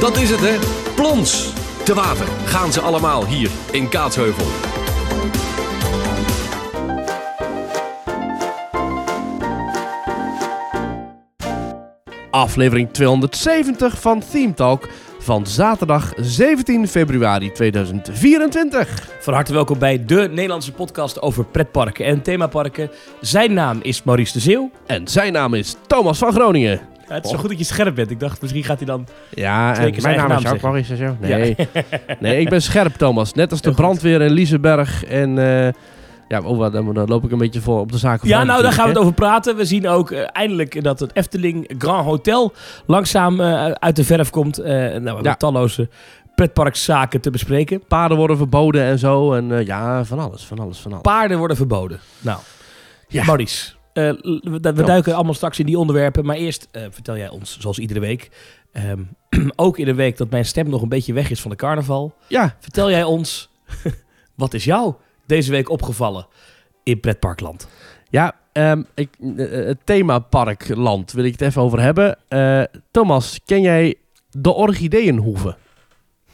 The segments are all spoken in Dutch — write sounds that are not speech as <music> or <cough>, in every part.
Dat is het, hè? Plons. Te water gaan ze allemaal hier in Kaatsheuvel. Aflevering 270 van Theme Talk van zaterdag 17 februari 2024. Van harte welkom bij de Nederlandse podcast over pretparken en themaparken. Zijn naam is Maurice de Zeeuw. En zijn naam is Thomas van Groningen. Ja, het is zo goed dat je scherp bent. Ik dacht, misschien gaat hij dan... Ja, en mijn naam is ook Maurice zo. Ja. Nee. <laughs> nee, ik ben scherp Thomas. Net als de brandweer in Liseberg en... eh, ja, oh, wat, dan, dan loop ik een beetje voor op de zaken Ja, nou, daar gaan we het over praten. We zien ook eh, eindelijk dat het Efteling Grand Hotel langzaam eh, uit de verf komt. Nou, we hebben Ja. talloze pretparkzaken te bespreken. Paarden worden verboden en zo. En ja, van alles, van alles, van alles. Paarden worden verboden. Nou, Ja. Maurice, eh, we, we duiken allemaal straks in die onderwerpen. Maar eerst eh, vertel jij ons, zoals iedere week... ehm, <clears throat> ook in een week dat mijn stem nog een beetje weg is van de carnaval... Ja, Vertel jij ons, <laughs> wat is jou deze week opgevallen in pretparkland? Ja, ehm, ik, eh, het themaparkland wil ik het even over hebben. Thomas, ken jij de Orchideenhoeve?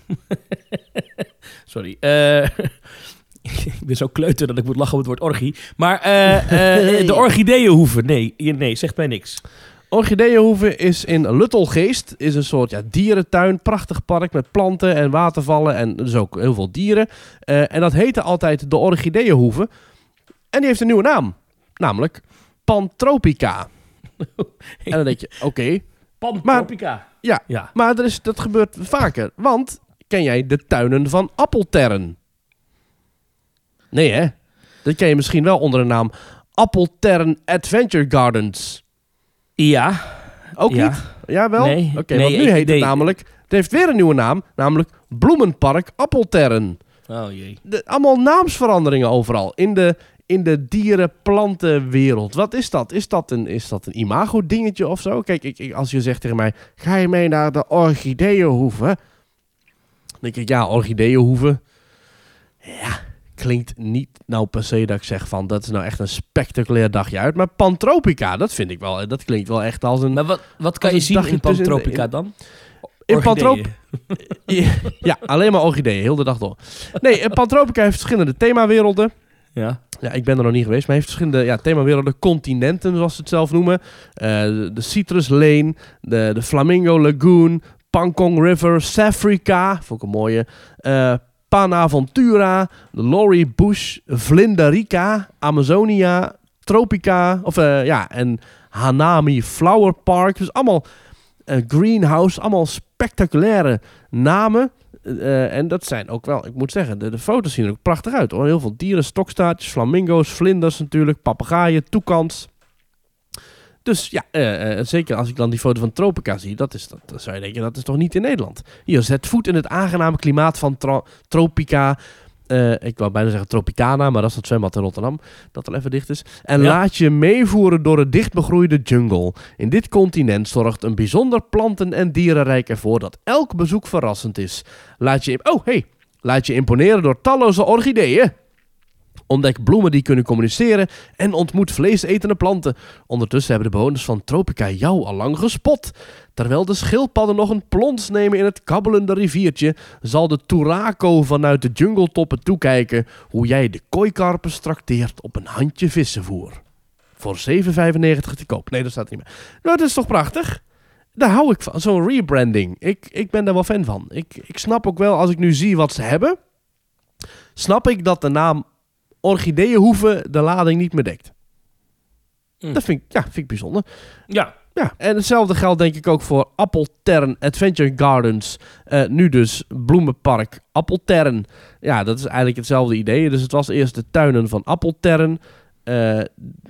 <laughs> Sorry. <laughs> <laughs> ik ben zo kleuter dat ik moet lachen op het woord orgie. Maar eh, <laughs> eh, de orchideeënhoeven, nee, nee, zegt mij niks. Orchideenhoeve is in Luttelgeest. Is een soort ja, dierentuin. Prachtig park met planten en watervallen. En dus ook heel veel dieren. Eh, en dat heette altijd de Orchideenhoeve. En die heeft een nieuwe naam. Namelijk Pantropica. <laughs> en dan denk je, oké. Pantropica. Ja, Ja. Maar er is, dat gebeurt vaker. Want, ken jij de tuinen van Appeltern? Nee hè? Dat ken je misschien wel onder de naam Appeltern Adventure Gardens. Ja. Ook Ja. niet? Ja, wel? Nee. Oké, Nee, want nu ik- heet nee. het namelijk... Het heeft weer een nieuwe naam, namelijk Bloemenpark Appeltern. Oh jee. De, allemaal naamsveranderingen overal. In de, in de dieren-plantenwereld. Wat is dat? Is dat een, is dat een imago-dingetje of zo? Kijk, ik, ik, als je zegt tegen mij... Ga je mee naar de orchideeënhoeve? Dan denk ik, ja, orchideeënhoeve. Ja, klinkt niet nou per se dat ik zeg van... Dat is nou echt een spectaculair dagje uit. Maar Pantropica, dat vind ik wel... Dat klinkt wel echt als een... Maar wat, wat kan je zien in Pantropica dan? In Orchideeën. Pantrop- <laughs> ja, alleen maar orchideeën, heel de dag door. Nee, eh, Pantropica heeft verschillende themawerelden. Ja. Ja, ik ben er nog niet geweest, maar hij heeft verschillende ja, themawerelden, continenten zoals ze het zelf noemen. Eh, de, Citrus Lane, de, de Flamingo Lagoon, Pangong River, Safrika, vond ik een mooie. eh Panaventura, Lorry Bush, Vlinderica, Amazonia, Tropica, of eh, ja, en Hanami Flower Park. Dus allemaal eh, greenhouse, allemaal spectaculaire namen. Eh, en dat zijn ook wel, ik moet zeggen, de, de foto's zien er ook prachtig uit hoor. Heel veel dieren, stokstaartjes, flamingo's, vlinders natuurlijk, papegaaien, toekans. Dus ja, eh, eh, zeker als ik dan die foto van Tropica zie, dat is, dat, dan zou je denken, dat is toch niet in Nederland. Hier, zet voet in het aangename klimaat van Tro- Tropica. Eh, ik wou bijna zeggen Tropicana, maar dat is het zwembad in Rotterdam, dat al even dicht is. En Ja. laat je meevoeren door het dichtbegroeide jungle. In dit continent zorgt een bijzonder planten- en dierenrijk ervoor dat elk bezoek verrassend is. Laat je, oh hey, laat je imponeren door talloze orchideeën. Ontdek bloemen die kunnen communiceren en ontmoet vleesetende planten. Ondertussen hebben de bewoners van Tropica jou al lang gespot. Terwijl de schildpadden nog een plons nemen in het kabbelende riviertje, zal de Turako vanuit de jungletoppen toekijken hoe jij de kooikarpers trakteert op een handje vissenvoer. Voor 7,95 te koop. Nee, dat staat niet meer. Nou, dat is toch prachtig? Daar hou ik van, zo'n rebranding. Ik, ik ben daar wel fan van. Ik, ik snap ook wel, als ik nu zie wat ze hebben, snap ik dat de naam Orchideeënhoeve de lading niet meer dekt. Mm. Dat vind ik, ja, vind ik bijzonder. Ja. Ja, en hetzelfde geldt denk ik ook voor Appeltern Adventure Gardens. Eh, nu dus Bloemenpark Appeltern. Ja, dat is eigenlijk hetzelfde idee. Dus het was eerst de tuinen van Appeltern. Eh,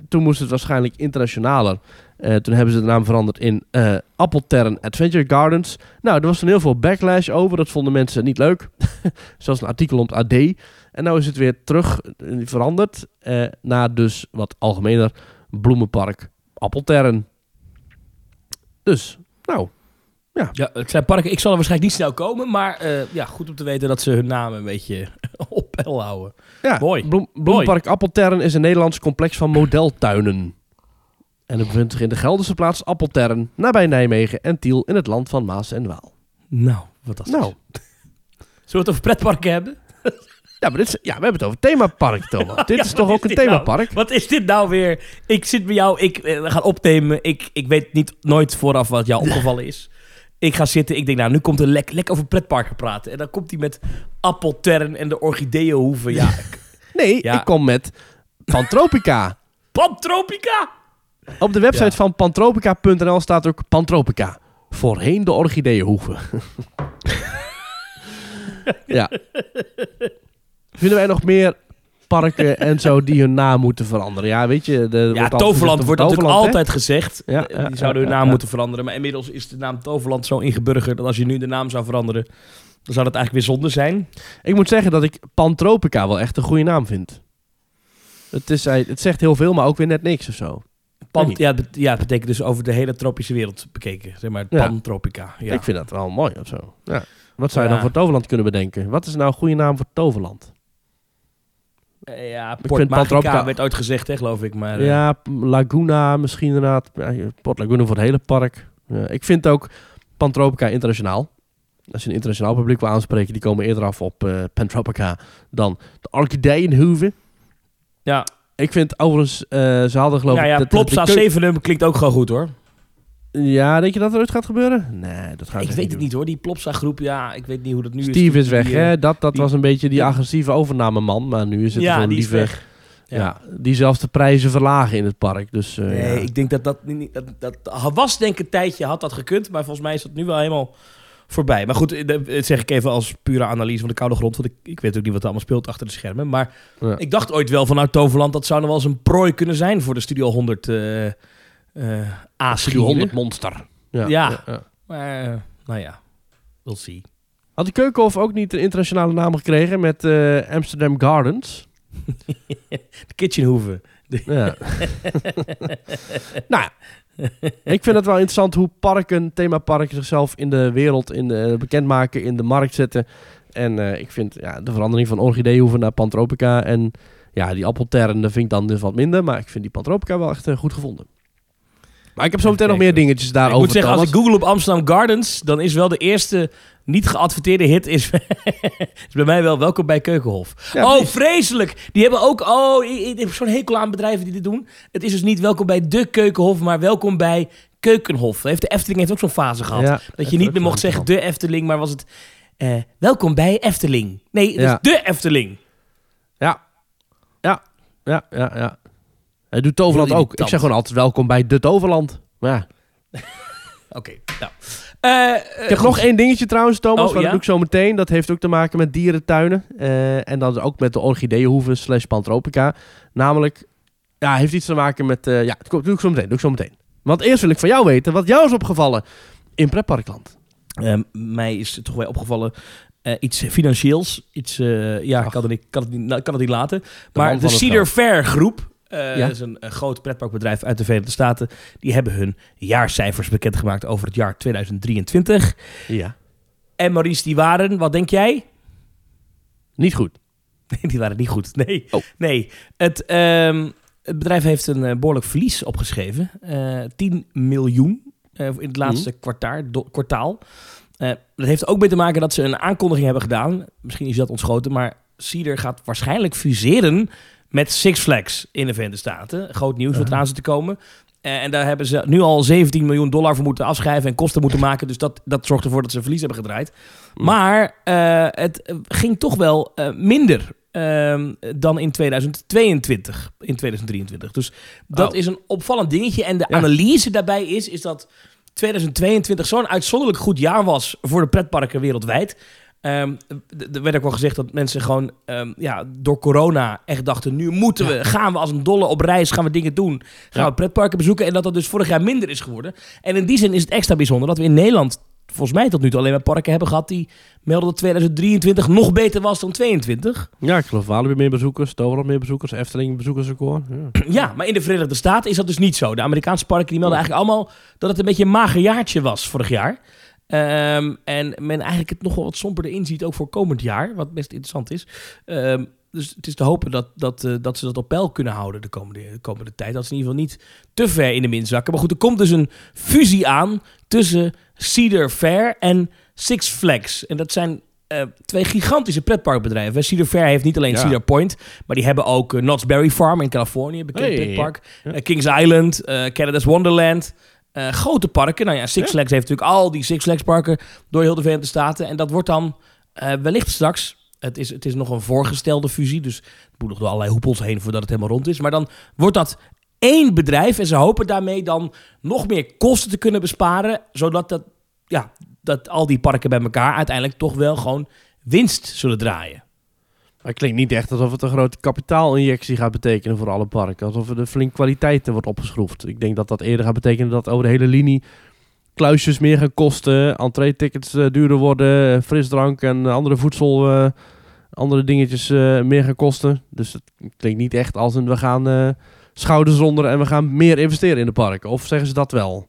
toen moest het waarschijnlijk internationaler. Eh, toen hebben ze de naam veranderd in eh Appeltern Adventure Gardens. Nou, er was toen heel veel backlash over. Dat vonden mensen niet leuk. <laughs> Zoals een artikel om het AD. En nou is het weer terug eh, veranderd. eh, naar dus wat algemener Bloemenpark Appeltern. Dus, nou, Ja, het zijn parken. Ik zal er waarschijnlijk niet snel komen, maar eh, ja, goed om te weten dat ze hun naam een beetje <laughs> op peil houden. ja. Mooi. Bloem, Bloempark Appeltern is een Nederlands complex van modeltuinen. En het bevindt zich in de Gelderse plaats Appeltern, nabij Nijmegen en Tiel in het land van Maas en Waal. Nou, fantastisch. Nou, <laughs> Zullen we het over pretparken hebben? <laughs> ja, maar dit is, ja, we hebben het over themapark, <laughs> Thomas. dit Ja, is toch is ook een nou? themapark? Wat is dit nou weer? Ik zit bij jou, ik eh, we gaan opnemen. Ik, ik weet niet nooit vooraf wat jou opgevallen is. Ik ga zitten, ik denk nou, nu komt er lek, lekker over pretparken praten. En dan komt hij met Appeltern en de orchideeënhoeven. Ja, <laughs> Nee, Ja. ik kom met Pantropica. <laughs> Pantropica! Op de website Ja. van pantropica.nl staat ook Pantropica. Voorheen de orchideeënhoeven. ja. Vinden wij nog meer parken <laughs> en zo die hun naam moeten veranderen? Ja, weet je... De, Ja, wordt Toverland wordt natuurlijk hè? altijd gezegd. Ja, Eh, ja, die zouden hun naam moeten veranderen. Maar inmiddels is de naam Toverland zo ingeburgerd dat als je nu de naam zou veranderen, dan zou dat eigenlijk weer zonde zijn. Ik moet zeggen dat ik Pantropica wel echt een goede naam vind. Het, is, hij- het zegt heel veel, maar ook weer net niks of zo. Pan, ja, het ja, het betekent dus over de hele tropische wereld bekeken. Zeg maar, Ja. Pantropica. Ja. Ik vind dat wel mooi of zo. Ja. Wat zou je dan voor Toverland kunnen bedenken? Wat is nou een goede naam voor Toverland? Eh, ja, Port Magica werd ooit gezegd, hè, geloof ik. Maar, eh, Ja, P- Laguna misschien inderdaad. Ja, Port Laguna voor het hele park. Ja, ik vind ook Pantropica internationaal. Als je een internationaal publiek wil aanspreken, die komen eerder af op eh Pantropica dan de Orchideeënhoeven. ja. Ik vind overigens, eh, ze hadden geloof ik... ja, dat- Plopsa de keu- Zevenum klinkt ook gewoon goed, hoor. Ja, denk je dat er ooit gaat gebeuren? Nee, dat gaat ik weet het niet, hoor. Die Plopsa groep, ja, ik weet niet hoe dat nu is. Steve is weg, Die, eh, hè? Dat, dat die- was een beetje die agressieve overnameman. Maar nu is het Ja, die is weg. Ja. Ja. die zelfs de prijzen verlagen in het park. Dus, eh, Nee, ja. ik denk dat dat, niet, dat, dat was denk ik een tijdje, had dat gekund. Maar volgens mij is dat nu wel helemaal voorbij. Maar goed, eh, dat zeg ik even als pure analyse van de koude grond. Want ik, ik weet ook niet wat er allemaal speelt achter de schermen. Maar Ja. ik dacht ooit wel vanuit Toverland, dat zou nog wel eens een prooi kunnen zijn voor de Studio 100 eh eh a Studio 100 monster. Ja, Ja. ja. Maar, eh, nou ja, we'll see. Had de Keukenhof ook niet een internationale naam gekregen met eh, Amsterdam Gardens? <laughs> De Kitchenhoeven. Ja. <laughs> nou, ja. ik vind het wel interessant hoe parken, themaparken zichzelf in de wereld in de, bekendmaken, in de markt zetten. En eh, ik vind ja, de verandering van Orchideehoeven naar Pantropica en ja, die appelterren, dat vind ik dan dus wat minder. Maar ik vind die Pantropica wel echt eh, goed gevonden. Maar ik heb zo meteen nog meer dingetjes ik daarover. moet zeggen, als ik google op Amsterdam Gardens, dan is wel de eerste niet geadverteerde hit is, <laughs> is bij mij wel welkom bij Keukenhof. Ja, oh, vreselijk! Die hebben ook, oh, ik, ik heb zo'n hekel aan bedrijven die dit doen. Het is dus niet welkom bij de Keukenhof, maar welkom bij Keukenhof. Heeft de Efteling heeft ook zo'n fase gehad. Ja, dat je niet meer mocht zeggen de Efteling, maar was het eh, welkom bij Efteling. Nee, het Ja. is de Efteling. Ja. Ja. Ja, ja, ja. Hij doet Toverland ook. Ik zeg gewoon altijd welkom bij de Toverland. Maar ja. <laughs> Oké, nou. Eh, Ik heb nog één dingetje trouwens, Thomas. Oh, maar dat ja? doe ik zo meteen. Dat heeft ook te maken met dierentuinen. Eh, en dan ook met de orchideehoeven slash pantropica. Namelijk, ja, heeft iets te maken met... eh, ja, dat doe ik zo meteen. Doe ik zo meteen. Want eerst wil ik van jou weten wat jou is opgevallen in pretparkland. Ehm, mij is toch wel opgevallen eh, iets financieels. Iets, eh, ja, ik Ach. kan het, niet, kan, het niet, nou, kan het niet laten. maar de Cedar. Fair groep, Ja. dat is een, een groot pretparkbedrijf uit de Verenigde Staten, die hebben hun jaarcijfers bekendgemaakt over het jaar 2023. Ja. En Maurice, die waren, wat denk jij? Niet goed. <laughs> Nee, die waren niet goed. Nee, Oh. nee. Het, ehm, het bedrijf heeft een eh, behoorlijk verlies opgeschreven. Eh 10 miljoen in het laatste Mhm. kwartaal. do- kwartaal. Dat heeft ook mee te maken dat ze een aankondiging hebben gedaan. Misschien is dat ontschoten, maar Cedar gaat waarschijnlijk fuseren met Six Flags in de Verenigde Staten. Groot nieuws wat eraan zit te komen. Eh, en daar hebben ze nu al 17 miljoen dollar voor moeten afschrijven en kosten moeten maken. Dus dat, dat zorgt ervoor dat ze verlies hebben gedraaid. Mm. Maar eh, het eh, ging toch wel minder ehm, dan in 2022, in 2023. Dus dat Oh. is een opvallend dingetje. En de Ja. analyse daarbij is, is dat 2022 zo'n uitzonderlijk goed jaar was voor de pretparken wereldwijd. Ehm, er werd ook wel gezegd dat mensen gewoon ehm, ja, door corona echt dachten... nu moeten we, gaan we als een dolle op reis, gaan we dingen doen. Gaan Ja. we pretparken bezoeken. En dat dat dus vorig jaar minder is geworden. En in die zin is het extra bijzonder dat we in Nederland... volgens mij tot nu toe alleen maar parken hebben gehad... die melden dat 2023 nog beter was dan 22. Ja, ik geloof Walibi meer bezoekers, Toverland meer bezoekers, Efteling bezoekersrecord. Ja. Ja, maar in de Verenigde Staten is dat dus niet zo. De Amerikaanse parken die melden eigenlijk allemaal dat het een beetje een mager jaartje was vorig jaar. Ehm, en men eigenlijk het nog wel wat somberder inziet, ook voor komend jaar, wat best interessant is. Ehm, dus het is te hopen dat, dat, eh, dat ze dat op peil kunnen houden de komende, de komende tijd. Dat ze in ieder geval niet te ver in de min zakken. Maar goed, er komt dus een fusie aan tussen Cedar Fair en Six Flags. En dat zijn eh, twee gigantische pretparkbedrijven. Cedar Fair heeft niet alleen Ja. Cedar Point, maar die hebben ook eh, Knott's Berry Farm in Californië, bekend Hey. pretpark. Ja. Kings Island, Canada's Wonderland. Eh, grote parken. Nou ja, Six. Flags heeft natuurlijk al die Six Flags parken door heel de Verenigde Staten. En dat wordt dan eh, wellicht straks. Het is, het is nog een voorgestelde fusie, dus het moet nog door allerlei hoepels heen voordat het helemaal rond is. Maar dan wordt dat één bedrijf en ze hopen daarmee dan nog meer kosten te kunnen besparen, zodat dat, ja, dat al die parken bij elkaar uiteindelijk toch wel gewoon winst zullen draaien. Het klinkt niet echt alsof het een grote kapitaalinjectie gaat betekenen voor alle parken. Alsof er de flink kwaliteit wordt opgeschroefd. Ik denk dat dat eerder gaat betekenen dat over de hele linie kluisjes meer gaan kosten, entree-tickets eh, duurder worden, frisdrank en andere voedsel, eh, andere dingetjes eh, meer gaan kosten. Dus het klinkt niet echt als een we gaan eh, schouders onder en we gaan meer investeren in de parken. Of zeggen ze dat wel?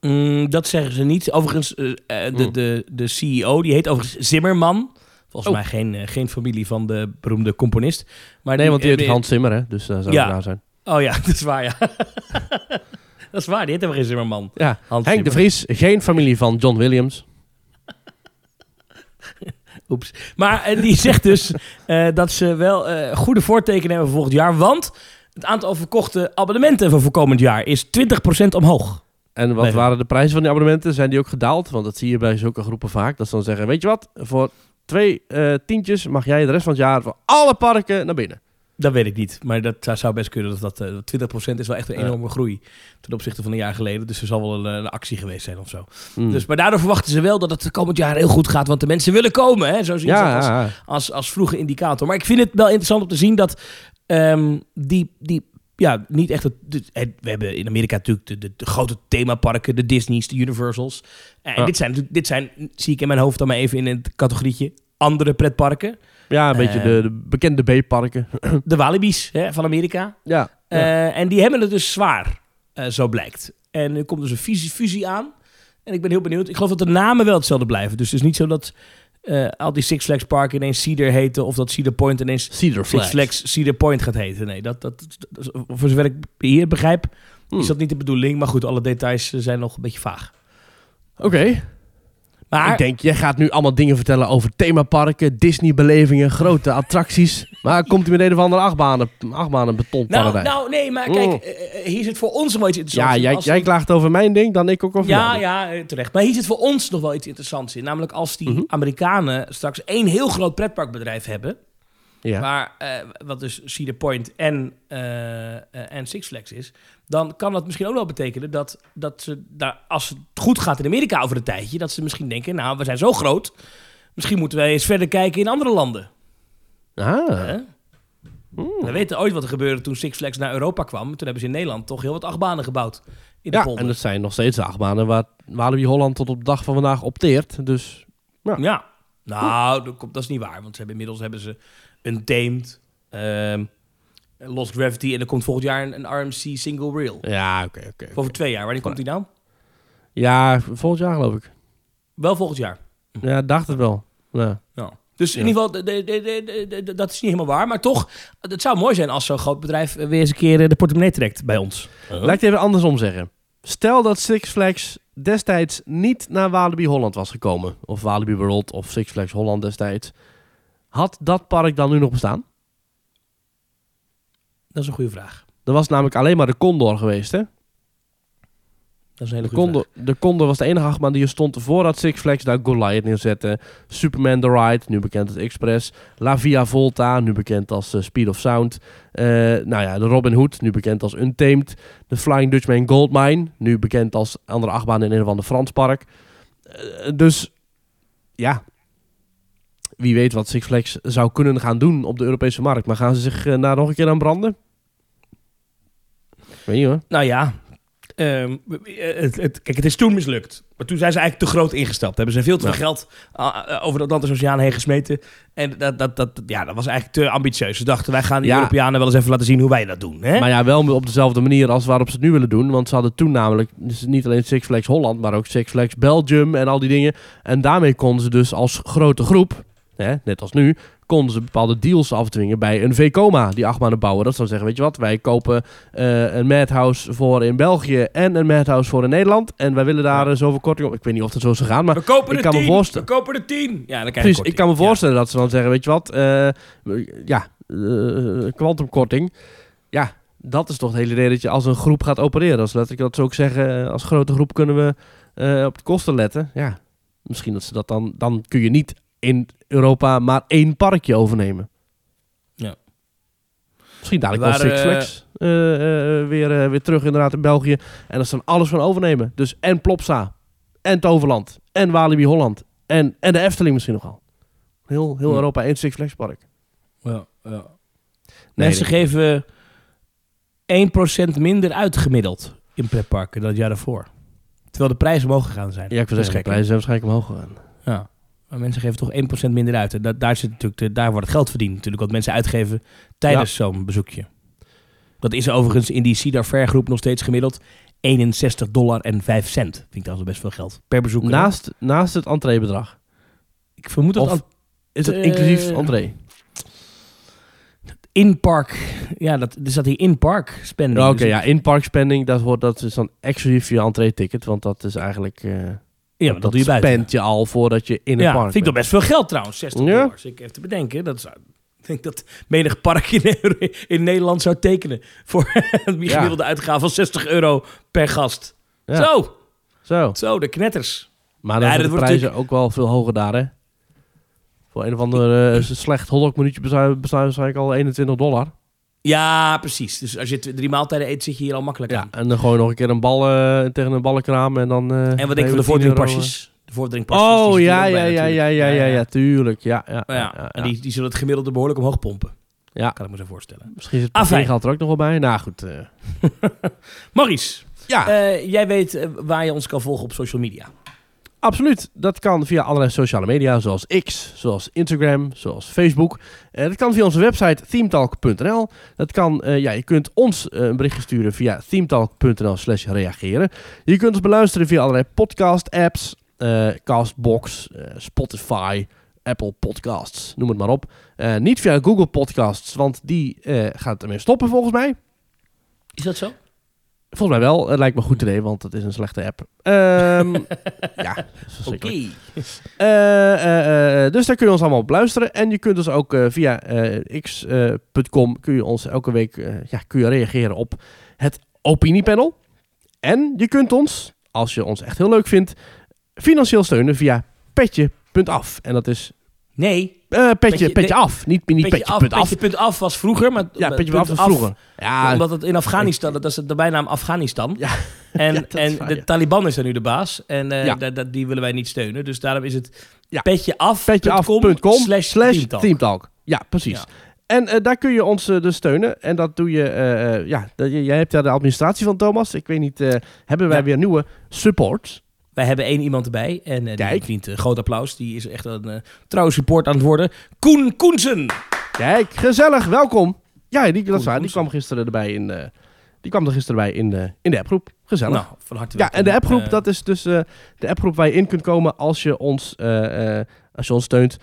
Mm, dat zeggen ze niet. Overigens, eh, de, de, de CEO, die heet overigens Zimmerman. Volgens Oh. mij geen, eh, geen familie van de beroemde componist. Maar Nee, want die eh, heet Hans Zimmer, hè? Dus dat zou Ja. het zijn. Oh ja, <laughs> dat is waar, ja. <laughs> dat is waar, die heet helemaal geen Zimmerman. Ja, Hans Henk de. Vries, geen familie van John Williams. <laughs> Oeps. Maar eh, die zegt dus eh, dat ze wel eh, goede voortekenen hebben voor volgend jaar. Want het aantal verkochte abonnementen voor, voor komend jaar is 20% omhoog. En wat waren de prijzen van die abonnementen? Zijn die ook gedaald? Want dat zie je bij zulke groepen vaak. Dat ze dan zeggen, weet je wat, voor twee eh, tientjes mag jij de rest van het jaar voor alle parken naar binnen. Dat weet ik niet. Maar dat zou- best kunnen. Dat, dat, eh, 20% is wel echt een Ja. enorme groei ten opzichte van een jaar geleden. Dus er zal wel een, een actie geweest zijn of zo. Hmm. Dus, maar daardoor verwachten ze wel dat het komend jaar heel goed gaat. Want de mensen willen komen. Hè? Zo zien ja, als, ja, ja. als, als vroege indicator. Maar ik vind het wel interessant om te zien dat ehm, die, die ja, niet echt... Het, we hebben in Amerika natuurlijk de, de, de grote themaparken, de Disney's, de Universals. En Ja. dit, zijn, dit zijn, zie ik in mijn hoofd dan maar even in het categorietje, andere pretparken. ja, een beetje Eh. de, de bekende B-parken. <clears throat> De Walibi's hè, van Amerika. ja, ja. Eh, en die hebben het dus zwaar, eh, zo blijkt. En er komt dus een fusie, fusie aan. En ik ben heel benieuwd. Ik geloof dat de namen wel hetzelfde blijven. Dus het is niet zo dat eh, al die Six Flags parken ineens Cedar heten... of dat Cedar Point ineens Cedar Six Flags. Cedar Point gaat heten. Nee, dat, dat, dat- voor zover ik hier begrijp, Hmm. is dat niet de bedoeling. Maar goed, alle details eh, zijn nog een beetje vaag. Oké, Maar ik denk, jij gaat nu allemaal dingen vertellen over themaparken, Disney-belevingen, grote attracties. <laughs> Maar komt hij met een of andere achtbanen, achtbanen nou, betonparadijs? nou, nee, maar kijk, Mm. eh, eh, hier zit voor ons nog wel iets interessants ja, in. jij, Als jij we- klaagt over mijn ding, dan ik ook over Ja, ja, eh, terecht. Maar hier zit voor ons nog wel iets interessants in. Namelijk als die Mhm. Amerikanen straks één heel groot pretparkbedrijf hebben... Ja. waar, wat dus Cedar Point en, eh, en Six Flags is... dan kan dat misschien ook wel betekenen dat, dat ze daar, als het goed gaat in Amerika over een tijdje... dat ze misschien denken, nou, we zijn zo groot... misschien moeten wij eens verder kijken in andere landen. Ah. We weten ooit wat er gebeurde toen Six Flags naar Europa kwam. Toen hebben ze in Nederland toch heel wat achtbanen gebouwd. In de Ja, polder. en dat zijn nog steeds de achtbanen waar Walibi Holland tot op de dag van vandaag opteert. Dus Ja. Nou, dat, komt, dat is niet waar. Want ze hebben, inmiddels hebben ze Untamed, ehm Lost Gravity... en er komt volgend jaar een, een RMC Single Reel. ja, oké, oké. Over twee jaar. Wanneer komt die nou? Ja, volgend jaar geloof ik. Wel volgend jaar. Ja, dacht het wel. Ja. Ja. Dus in ieder geval, de, de, de, de- de- de- dat is niet helemaal waar. Maar toch, het zou mooi zijn als zo'n groot bedrijf... weer eens een keer eh, de portemonnee trekt bij ons. Laat ik het even andersom zeggen. Stel dat Six Flags destijds niet naar Walibi Holland was gekomen. Of Walibi World of Six Flags Holland destijds. Had dat park dan nu nog bestaan? Dat is een goede vraag. Er was namelijk alleen maar de Condor geweest, hè? Dat is een hele De Condor, de Condor was de enige achtbaan die er stond voordat Six Flags daar Goliath neerzette. Superman The Ride, nu bekend als Express. La Via Volta, nu bekend als eh, Speed of Sound. Eh, nou ja, de Robin Hood, nu bekend als Untamed. De Flying Dutchman Goldmine, nu bekend als andere achtbaan in een of ander Frans park. Eh, dus ja, wie weet wat Six Flags zou kunnen gaan doen op de Europese markt. Maar gaan ze zich eh, daar nog een keer aan branden? Weet je hoor. Nou ja, ehm, het, het- kijk, het is toen mislukt. Maar toen zijn ze eigenlijk te groot ingestapt. Hebben ze veel te veel Ja. geld ah, over de Atlantische Oceaan heen gesmeten. En dat, dat, dat, ja, dat was eigenlijk te ambitieus. Ze dachten, wij gaan die Ja. Europeanen wel eens even laten zien hoe wij dat doen. Hè? Maar ja, wel op dezelfde manier als waarop ze het nu willen doen. Want ze hadden toen namelijk dus niet alleen Six Flags Holland, maar ook Six Flags Belgium en al die dingen. En daarmee konden ze dus als grote groep hè, net als nu, konden ze bepaalde deals afdwingen bij een VCOMA, die achtbanen bouwen. Dat zou zeggen, weet je wat, wij kopen eh, een madhouse voor in België en een madhouse voor in Nederland. En wij willen daar eh, zoveel korting op. Ik weet niet of dat zo zou gaan, maar We kopen ik kan me tien. voorstellen- We kopen de tien. Ja, dan krijg je precies, ik kan me Ja. voorstellen dat ze dan zeggen, weet je wat, eh, ja, kwantumkorting. ja, dat is toch het hele idee dat je als een groep gaat opereren. Als letterlijk dat ze ook zeggen, als grote groep kunnen we op de kosten letten. Ja, misschien dat ze dat dan, dan kun je niet in Europa maar één parkje overnemen. Ja. Misschien dadelijk wel Six eh, Flags eh, weer, weer terug inderdaad in België. En dat ze dan alles van overnemen. Dus en Plopsa, en Toverland, en Walibi Holland, en, en de Efteling misschien nogal. Heel, heel Ja. Europa één Six Flags park. Ja, ja. Mensen nee. geven 1% minder uitgemiddeld in pretparken dan het jaar daarvoor. Terwijl de prijzen omhoog gegaan zijn. Ja, ik wil zeggen, de prijzen zijn waarschijnlijk omhoog gegaan. Ja. Maar mensen geven toch 1% minder uit. En da- daar, zit natuurlijk de- daar wordt het geld verdiend natuurlijk. Wat mensen uitgeven tijdens zo'n bezoekje. Dat is overigens in die Cedar Fair groep nog steeds gemiddeld 61 dollar en 5 cent. Vind ik trouwens best veel geld. Per bezoeker. Naast, naast het entreebedrag. ik vermoed dat of- Is het Eh, inclusief entree? in-park... Ja, dat, er zat hier in-park spending. Ja, Oké, Dus ja, in-park spending, dat, wordt, dat is dan exclusief je entree-ticket. Want dat is eigenlijk... eh, Ja, maar dat doe je buiten. spend je al voordat je in het ja, park vind ik toch best veel geld trouwens, 60 Ja. dollar. Dus ik even te bedenken, dat zou, ik denk dat menig park in, in Nederland zou tekenen voor <laughs> een gemiddelde uitgave van 60 euro per gast. Ja. Zo, Zo. zo, de knetters. Maar dan Ja, zijn de prijzen ook wel veel hoger daar, hè? Voor een of ander eh, slecht hotdog-minuutje bestaan waarschijnlijk al 21 dollar. Ja, precies. Dus als je drie maaltijden eet, zit je hier al makkelijk Ja, aan. en dan je nog een keer een bal eh, tegen een ballenkraam en dan... eh, En wat denk je van de nemen we 10 euro, voordrinkpasjes? De voordrinkpasjes. die Oh, ja, ja, bij ja, ja, ja, ja, ja, tuurlijk. Ja, ja, ja. En die, die zullen het gemiddelde behoorlijk omhoog pompen. Ja. Kan ik me zo voorstellen. Misschien zit Ah, het geld er ook nog wel bij. Nou goed. eh. <laughs> Maurice, ja, eh, jij weet eh, waar je ons kan volgen op social media. Absoluut. Dat kan via allerlei sociale media, zoals X, zoals Instagram, zoals Facebook. Eh, dat kan via onze website themetalk.nl. Dat kan, eh, ja, je kunt ons eh, een berichtje sturen via themetalk.nl slash reageren. Je kunt ons beluisteren via allerlei podcast-apps, Castbox, Spotify, Apple Podcasts, noem het maar op. Niet via Google Podcasts, want die gaat ermee stoppen volgens mij. Is dat zo? Volgens mij wel. Het lijkt me een goed idee, want het is een slechte app. Ehm, <laughs> ja, Oké. Eh, eh, eh, dus daar kun je ons allemaal op luisteren. En je kunt dus ook via x.com kun je ons elke week ja, kun je reageren op het opiniepanel. En je kunt ons, als je ons echt heel leuk vindt, financieel steunen via petje.af. En dat is Nee, eh, petje, Petje- petje, nee. af. Niet, niet petje, petje, af, punt af. petje punt af was vroeger, maar Ja, petje punt af was vroeger. Ja, Omdat het in Afghanistan, dat is de bijnaam Afghanistan. Ja. <laughs> En, Ja, dat en waar, de ja. Taliban is er nu de baas. En eh, Ja. da- da- die willen wij niet steunen. Dus daarom is het Ja. petjeaf.com petjeaf.com slash teamtalk. teamtalk. Ja, precies. En eh, daar kun je ons eh, dus steunen. En dat doe je, eh, ja, dat, jij hebt daar de administratie van, Thomas. Ik weet niet, hebben wij Ja. weer nieuwe support? Wij hebben één iemand erbij. En eh, die verdient een groot applaus. Die is echt een eh trouwe support aan het worden. Koen Koensen. Kijk, gezellig, welkom. Ja, die, dat waar, die kwam gisteren erbij in, eh, die kwam er gisteren bij in, de in de appgroep. Gezellig. Nou, van harte ja, en de appgroep, Eh, dat is dus eh, de appgroep waar je in kunt komen als je ons, eh, eh, als je ons steunt.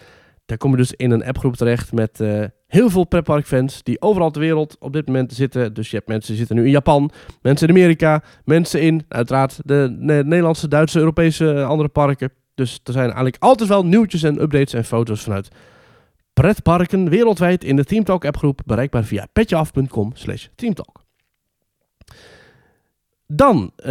Daar kom je dus in een appgroep terecht met eh, heel veel pretparkfans die overal ter wereld op dit moment zitten. Dus je hebt mensen die zitten nu in Japan, mensen in Amerika, mensen in uiteraard de Ne- Nederlandse, Duitse, Europese eh, andere parken. Dus er zijn eigenlijk altijd wel nieuwtjes en updates en foto's vanuit pretparken wereldwijd in de Teamtalk appgroep bereikbaar via petjeaf.com slash teamtalk. Dan eh,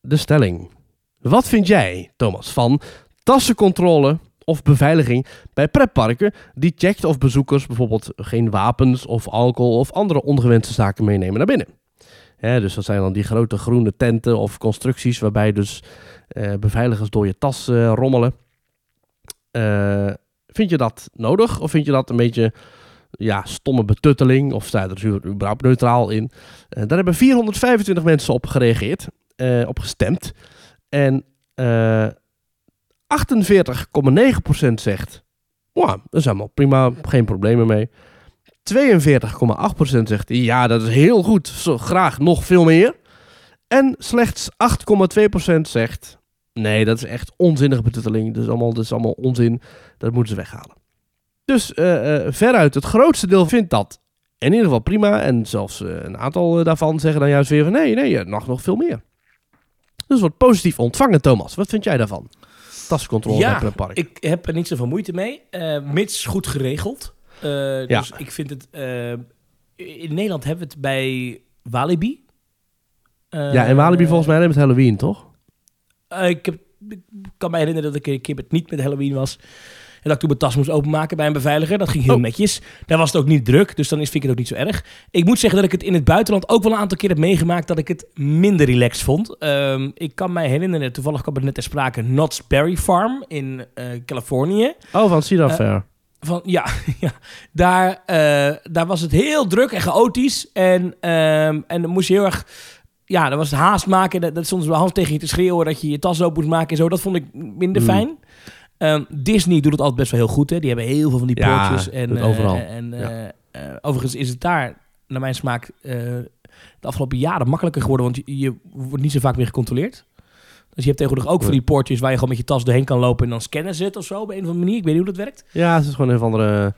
de stelling. Wat vind jij, Thomas, van tassencontrole of beveiliging bij pretparken die checkt of bezoekers bijvoorbeeld geen wapens of alcohol of andere ongewenste zaken meenemen naar binnen? Dus dat zijn dan die grote groene tenten of constructies waarbij dus eh, beveiligers door je tas eh, rommelen. Eh, vind je dat nodig of vind je dat een beetje ja, stomme betutteling of sta je er überhaupt neutraal in? Daar hebben 425 mensen op gereageerd, op gestemd. En 48,9% zegt, ja, dat is helemaal prima, geen problemen mee. 42,8% zegt, ja, dat is heel goed, zo, graag nog veel meer. En slechts 8,2% zegt, nee, dat is echt onzinnige betutteling. Dat is allemaal, dat is allemaal onzin, dat moeten ze weghalen. Dus eh, eh, veruit het grootste deel vindt dat in ieder geval prima. En zelfs eh, een aantal daarvan zeggen dan juist weer van nee, nee, er mag nog veel meer. Dus wordt positief ontvangen, Thomas. Wat vind jij daarvan? Tascontrole Ja, bij pretpark. Ik heb er niet zoveel moeite mee, eh, mits goed geregeld. Eh, Ja. Dus ik vind het... eh, in Nederland hebben we het bij Walibi. Ja, en Walibi volgens mij met Halloween, toch? ik, heb, ik kan me herinneren dat ik een keer met, niet met Halloween was. En dat ik toen mijn tas moest openmaken bij een beveiliger. Dat ging heel Oh. netjes. Daar was het ook niet druk, dus dan is, vind ik het ook niet zo erg. Ik moet zeggen dat ik het in het buitenland ook wel een aantal keer heb meegemaakt... dat ik het minder relaxed vond. Ehm, ik kan mij herinneren, toevallig kwam het net ter sprake... Knott's Berry Farm in eh, Californië. Oh, van Cedar Eh, Fair. Van, ja, <laughs> ja. Daar, eh, daar was het heel druk en chaotisch. En, ehm, en dan moest je heel erg... Ja, dan was het haast maken. Dat, dat stond bij hand tegen je te schreeuwen dat je je tas open moest maken en zo. Dat vond ik minder Mm. fijn. Ehm, Disney doet het altijd best wel heel goed. Hè. Die hebben heel veel van die Ja, poortjes. En, doet eh, overal. en eh, eh, overigens is het daar, naar mijn smaak, de afgelopen jaren makkelijker geworden. Want je, je wordt niet zo vaak meer gecontroleerd. Dus je hebt tegenwoordig ook van die poortjes waar je gewoon met je tas doorheen kan lopen en dan scannen ze het of zo op een of andere manier. Ik weet niet hoe dat werkt. Ja, het is gewoon een of andere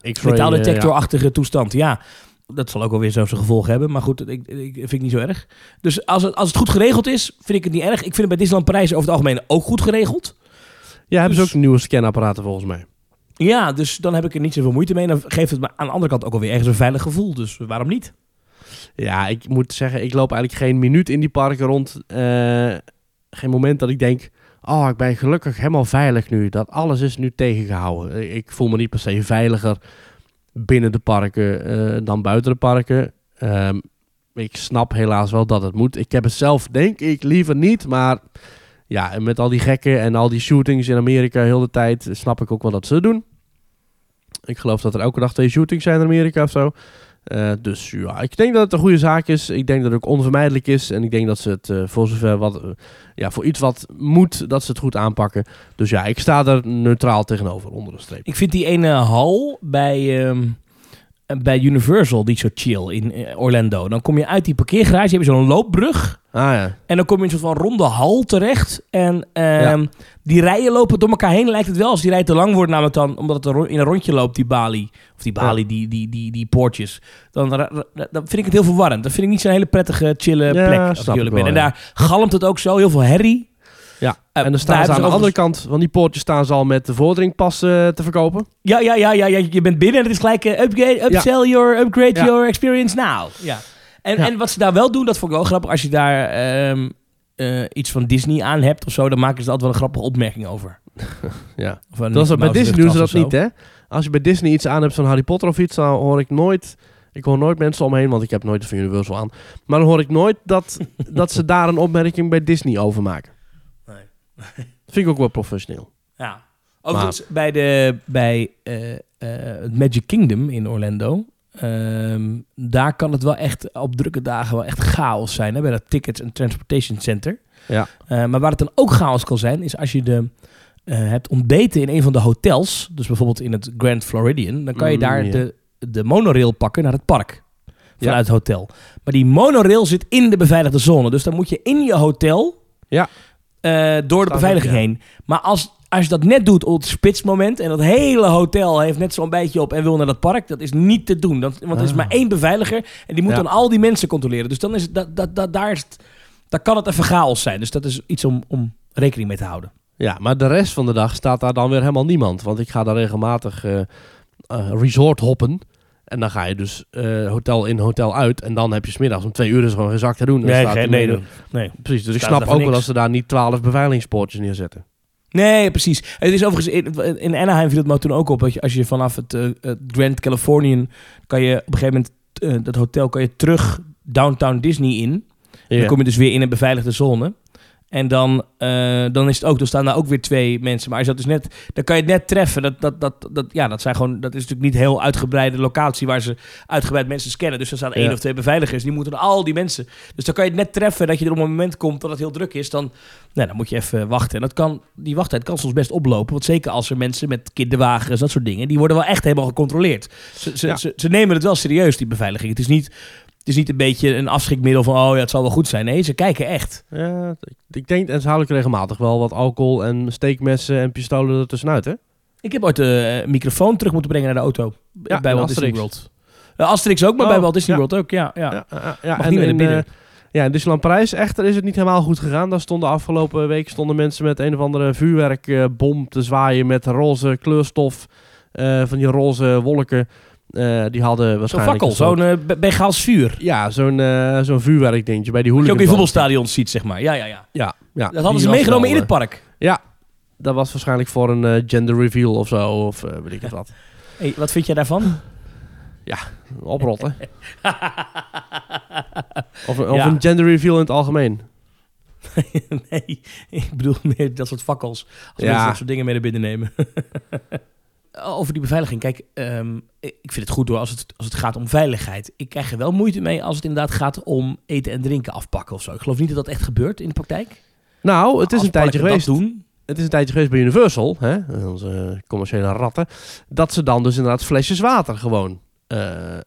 X-ray. eh, Metaaldetectorachtige toestand, ja. Dat zal ook wel weer zo zijn gevolg hebben. Maar goed, ik, ik vind ik niet zo erg. Dus als het, als het goed geregeld is, vind ik het niet erg. Ik vind het bij Disneyland Parijs over het algemeen ook goed geregeld. Ja. hebben Dus- ze ook nieuwe scanapparaten volgens mij. Ja, dus dan heb ik er niet zoveel moeite mee. En dan geeft het me aan de andere kant ook alweer ergens een veilig gevoel. Dus waarom niet? Ja, ik moet zeggen, ik loop eigenlijk geen minuut in die parken rond. Eh, geen moment dat ik denk, oh, ik ben gelukkig helemaal veilig nu. Dat alles is nu tegengehouden. Ik voel me niet per se veiliger binnen de parken eh, dan buiten de parken. Ehm, ik snap helaas wel dat het moet. Ik heb het zelf, denk ik, liever niet. Maar ja, en met al die gekken en al die shootings in Amerika heel de tijd, snap ik ook wel dat ze het doen. Ik geloof dat er elke dag twee shootings zijn in Amerika of zo. Eh, dus ja, ik denk dat het een goede zaak is. Ik denk dat het ook onvermijdelijk is. En ik denk dat ze het eh, voor zover wat, eh, ja, voor iets wat moet, dat ze het goed aanpakken. Dus ja, ik sta er neutraal tegenover, onder de streep. Ik vind die ene hal bij, ehm, eh, bij Universal, die zo chill in eh, Orlando. Dan kom je uit die parkeergarage, heb je zo'n loopbrug. Ah ja, En dan kom je in een soort van ronde hal terecht. En ehm, die rijen lopen door elkaar heen, lijkt het wel. Als die rij te lang wordt, namelijk dan, omdat het er in een rondje loopt, die balie. Of die balie, die, die, die, die poortjes. Dan, dan vind ik het heel verwarrend. Dat vind ik niet zo'n hele prettige, chille plek. Als ik ben. wel, En daar galmt het ook zo, heel veel herrie. Ja. Eh, en dan staan ze aan de andere kant van die poortjes staan ze al met de vorderingpas eh, te verkopen. Ja, ja, ja, ja, je bent binnen en het is gelijk eh, upgrade, upsell your, upgrade your experience now. Ja. En, en wat ze daar wel doen, dat vond ik wel grappig. Als je daar ehm, eh, iets van Disney aan hebt of zo, dan maken ze altijd wel een grappige opmerking over. <laughs> Ja. Dat is, bij Disney doen ze dat niet, hè? Als je bij Disney iets aan hebt van Harry Potter of iets, dan hoor ik nooit... Ik hoor nooit mensen omheen, want ik heb nooit van Universal aan. Maar dan hoor ik nooit dat, <laughs> dat ze daar een opmerking bij Disney over maken. Vind ik ook wel professioneel. Ja. Overigens, bij, de, bij eh, eh, het Magic Kingdom in Orlando, ehm, daar kan het wel echt op drukke dagen wel echt chaos zijn. Hè, bij dat Tickets and Transportation Center. Ja. Eh, maar waar het dan ook chaos kan zijn, is als je de, hebt ontbeten in een van de hotels, dus bijvoorbeeld in het Grand Floridian, dan kan je Mm, daar de, de monorail pakken naar het park. Ja. Vanuit het hotel. Maar die monorail zit in de beveiligde zone. Dus dan moet je in je hotel Ja. Eh, door de beveiliging ja. heen. Maar als, als je dat net doet op het spitsmoment en dat hele hotel heeft net zo'n beetje op en wil naar dat park, dat is niet te doen. Dat, want er is Ah. maar één beveiliger en die moet Ja. dan al die mensen controleren. Dus dan is het, dat, dat, dat, daar, is het, daar kan het even chaos zijn. Dus dat is iets om, om rekening mee te houden. Ja, maar de rest van de dag staat daar dan weer helemaal niemand. Want ik ga daar regelmatig eh, eh, resort hoppen. En dan ga je dus eh, hotel in, hotel uit. En dan heb je smiddags om twee uur is gewoon geen zak te doen. Dan staat nee, meer- nee. Precies, dus ik snap ook wel dat ze daar niet twaalf beveiligingspoortjes neerzetten. Nee, precies. Het is overigens in, in Anaheim viel het me toen ook op dat je als je vanaf het, eh, het Grand Californian kan je op een gegeven moment eh, dat hotel kan je terug downtown Disney in. Ja. Dan kom je dus weer in een beveiligde zone. En dan, eh, dan is het ook, dan staan daar ook weer twee mensen. Maar als dat dus net, dan kan je het net treffen. Dat, dat, dat, dat, ja, dat, zijn gewoon, dat is natuurlijk niet een heel uitgebreide locatie waar ze uitgebreid mensen scannen. Dus er staan één of twee beveiligers. Die moeten al die mensen. Dus dan kan je het net treffen dat je er op een moment komt dat het heel druk is. Dan, nou, dan moet je even wachten. En dat kan, die wachttijd kan soms best oplopen. Want zeker als er mensen met kinderwagens, dat soort dingen, die worden wel echt helemaal gecontroleerd. Ze, ze, Ja. ze, ze nemen het wel serieus, die beveiliging. Het is niet. Het is niet een beetje een afschrikmiddel van, oh ja, het zal wel goed zijn. Nee, ze kijken echt. Ja, ik- denk, en ze halen ook regelmatig wel wat alcohol en steekmessen en pistolen er tussenuit, hè? Ik heb ooit de eh, microfoon terug moeten brengen naar de auto. Ja, bij Walt Disney. World. Uh, Asterix ook, maar Oh, bij Walt Disney ja. World ook, ja. ja. Ja, ja, en niet meer naar in, binnen. eh, ja, in Disneyland Parijs echter is het niet helemaal goed gegaan. Daar stonden afgelopen week stonden mensen met een of andere vuurwerkbom te zwaaien met roze kleurstof. eh, van die roze wolken. Eh, die hadden Zo'n waarschijnlijk... fakkel, een soort- zo'n Be- Bengaals vuur. Ja, zo'n eh zo'n vuurwerkdingetje bij die Dat je ook in hooligans. voetbalstadions ziet, zeg maar. Ja, ja, ja. Ja, ja. Dat hadden ze meegenomen in het eh, park. Dat was waarschijnlijk voor een gender reveal of zo. Of weet ik het wat. <laughs> Hey, wat vind jij daarvan? Oprotten. <laughs> Of, of Ja. een gender reveal in het algemeen. <laughs> nee, ik bedoel meer dat soort fakkels. Als Ja. mensen dat soort dingen mee naar binnen nemen. Over die beveiliging. Kijk, ehm, ik vind het goed door als het, als het gaat om veiligheid. Ik krijg er wel moeite mee als het inderdaad gaat om eten en drinken afpakken of zo. Ik geloof niet dat dat echt gebeurt in de praktijk. Nou, het is een tijdje geweest. doen. Het is een tijdje geweest bij Universal, hè, onze commerciële ratten, dat ze dan dus inderdaad flesjes water gewoon eh, eh,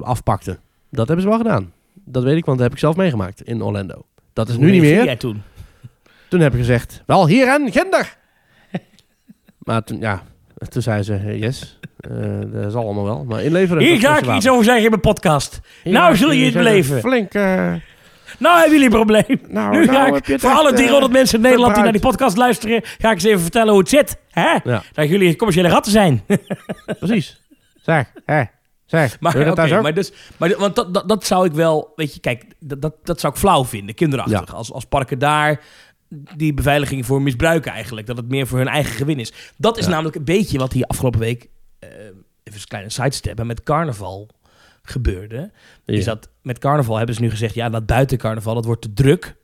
afpakten. Dat hebben ze wel gedaan. Dat weet ik, want dat heb ik zelf meegemaakt in Orlando. Dat is Hoe nu niet meer. jij toen? Toen heb ik gezegd, wel hier en ginder. <laughs> maar toen, ja, toen zei ze, eh, yes, eh, dat is allemaal wel. Maar inleveren... Hier ga ik iets over zeggen in mijn podcast. Hier Nou, zullen je jullie het beleven? Flink, eh, Nou hebben jullie een probleem. nou, nu nou ga ik voor echt, alle eh, 300 mensen in Nederland die naar die podcast luisteren... ga ik eens even vertellen hoe het zit. Hè? Ja, Dat jullie commerciële ratten zijn. <laughs> precies. Zeg, hè, zeg. Maar, dat maar, dus, maar want dat, dat, dat zou ik wel, weet je, kijk, dat, dat, dat zou ik flauw vinden, kinderachtig. Als, als parken daar die beveiliging voor misbruiken eigenlijk. Dat het meer voor hun eigen gewin is. Dat is Ja. namelijk een beetje wat hier afgelopen week, eh, even een kleine sidestep, met carnaval gebeurde. Ja. Is dat met carnaval hebben ze nu gezegd, ja, dat buiten carnaval, dat wordt te druk.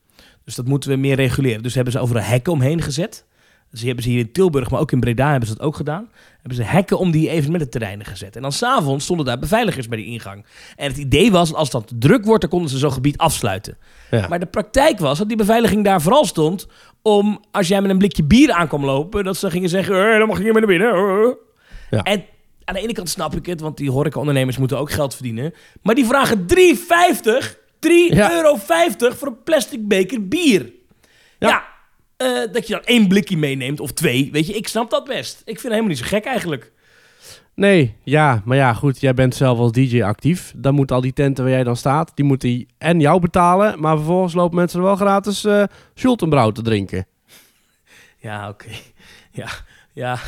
Dus dat moeten we meer reguleren. Dus hebben ze over een hekken omheen gezet. Die hebben ze hier in Tilburg, maar ook in Breda hebben ze dat ook gedaan. Hebben ze hekken om die evenemententerreinen gezet. En dan s'avonds stonden daar beveiligers bij die ingang. En het idee was, als dat druk wordt, dan konden ze zo'n gebied afsluiten. Ja. Maar de praktijk was dat die beveiliging daar vooral stond om, als jij met een blikje bier aankwam lopen, dat ze gingen zeggen, eh, dan mag je niet meer naar binnen. eh." Ja. En aan de ene kant snap ik het, want die horecaondernemers moeten ook geld verdienen. Maar die vragen 3,50, 3,50 Ja. euro voor een plastic beker bier. Ja, Ja. eh, dat je dan één blikje meeneemt of twee, weet je, ik snap dat best. Ik vind het helemaal niet zo gek eigenlijk. Nee, ja, maar ja, goed, jij bent zelf als DJ actief. Dan moeten al die tenten waar jij dan staat, die moeten die en jou betalen, maar vervolgens lopen mensen er wel gratis eh Schultenbrouw te drinken. <laughs> Ja, oké. <laughs> Ja, ja,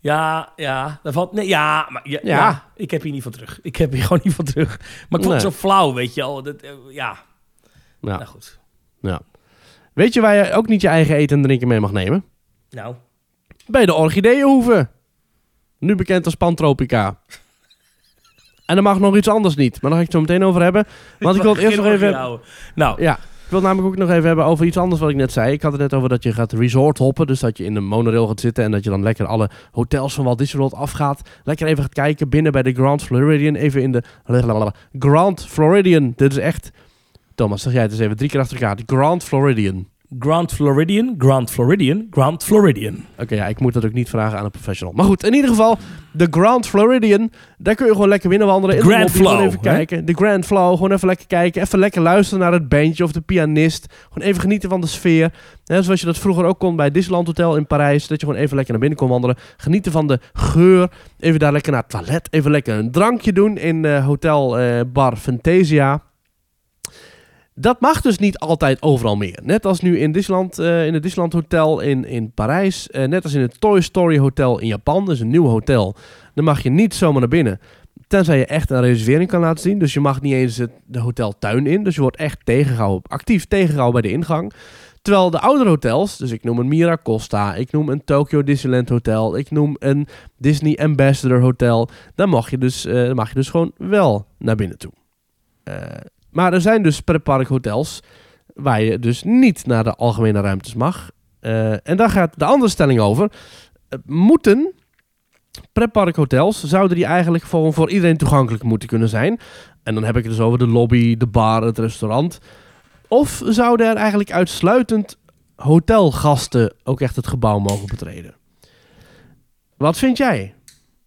ja, ja. Dat valt, nee, ja, maar ja, Ja. ja, ik heb hier niet van terug. Ik heb hier <laughs> gewoon niet van terug. Maar ik vond het zo flauw, weet je wel. Dat, eh, ja, Ja. nou goed. Weet je waar je ook niet je eigen eten en drinken mee mag nemen? Nou, Bij de Orchideeënhoeve. Nu bekend als Pantropica. En dan mag nog iets anders niet, maar daar ga ik het zo meteen over hebben. Want ik wil het eerst nog even... Houden. Nou, Ja, ik wil het namelijk ook nog even hebben over iets anders wat ik net zei. Ik had het net over dat je gaat resort hoppen. Dus dat je in de monorail gaat zitten en dat je dan lekker alle hotels van Walt Disney World afgaat. Lekker even gaat kijken binnen bij de Grand Floridian. Even in de Grand Floridian. Dit is echt... Thomas, zeg jij het eens even drie keer achter elkaar. De Grand Floridian. Grand Floridian, Grand Floridian, Grand Floridian. Oké, ja, ik moet dat ook niet vragen aan een professional. Maar goed, in ieder geval, de Grand Floridian. Daar kun je gewoon lekker binnenwandelen. in de Grand gewoon Flow, even hè? kijken. De Grand Flow, gewoon even lekker kijken. Even lekker luisteren naar het bandje of de pianist. Gewoon even genieten van de sfeer. Zoals je dat vroeger ook kon bij Disneyland Hotel in Parijs. Dat je gewoon even lekker naar binnen kon wandelen. Genieten van de geur. Even daar lekker naar het toilet. Even lekker een drankje doen in eh, Hotel eh, Bar Fantasia. Dat mag dus niet altijd overal meer. Net als nu in, Disneyland, eh, in het Disneyland Hotel in, in Parijs. eh, net als in het Toy Story Hotel in Japan. Is een nieuw hotel. Dan mag je niet zomaar naar binnen. Tenzij je echt een reservering kan laten zien. Dus je mag niet eens het, de hoteltuin in. Dus je wordt echt tegengehouden, actief tegengehouden bij de ingang. Terwijl de oudere hotels, dus ik noem een Miracosta, ik noem een Tokyo Disneyland Hotel, ik noem een Disney Ambassador Hotel. Dan mag je dus, dan mag je dus gewoon wel naar binnen toe. Eh, maar er zijn dus pretparkhotels waar je dus niet naar de algemene ruimtes mag. Eh, en daar gaat de andere stelling over. Eh, moeten pretparkhotels, zouden die eigenlijk voor, voor iedereen toegankelijk moeten kunnen zijn? En dan heb ik het dus over de lobby, de bar, het restaurant. Of zouden er eigenlijk uitsluitend hotelgasten ook echt het gebouw mogen betreden? Wat vind jij?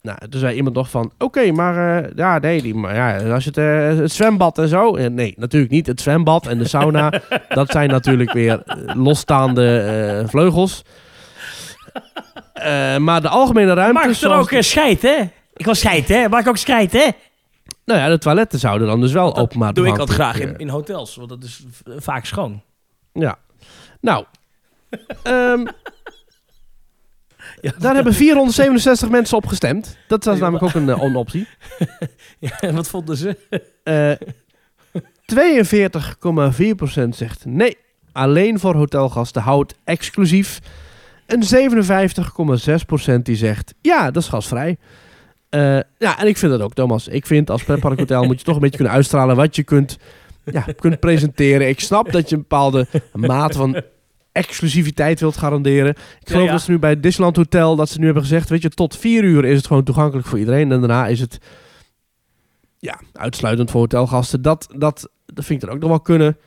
Nou, toen zei iemand nog van, oké, maar eh, ja, nee, die, maar ja, als je het, eh, het zwembad en zo, eh, nee, natuurlijk niet. Het zwembad en de sauna, <laughs> dat zijn natuurlijk weer losstaande eh, vleugels. Maar de algemene ruimte... Mag ik er ook uh, scheid, hè? Ik wil scheid, hè? Mag ik ook scheid, hè? Nou ja, de toiletten zouden dan dus wel openbaar doe ik altijd graag in, in hotels, want dat is vaak schoon. Ja. Nou. <laughs> ehm, Ja, daar hebben 467 mensen op gestemd. Dat was namelijk ook een, een optie. <laughs> Ja, en wat vonden ze? Eh 42,4% zegt nee. Alleen voor hotelgasten houdt exclusief. En 57,6% die zegt ja, dat is gasvrij. Eh, ja, en ik vind dat ook, Thomas. Ik vind als pretparkhotel moet je toch een beetje kunnen uitstralen wat je kunt, ja, kunt presenteren. Ik snap dat je een bepaalde mate van exclusiviteit wilt garanderen. Ik geloof ja. dat ze nu bij het Disneyland Hotel, dat ze nu hebben gezegd, weet je, tot vier uur is het gewoon toegankelijk voor iedereen. En daarna is het ja, uitsluitend voor hotelgasten. Dat, dat, dat vind ik er ook nog wel kunnen.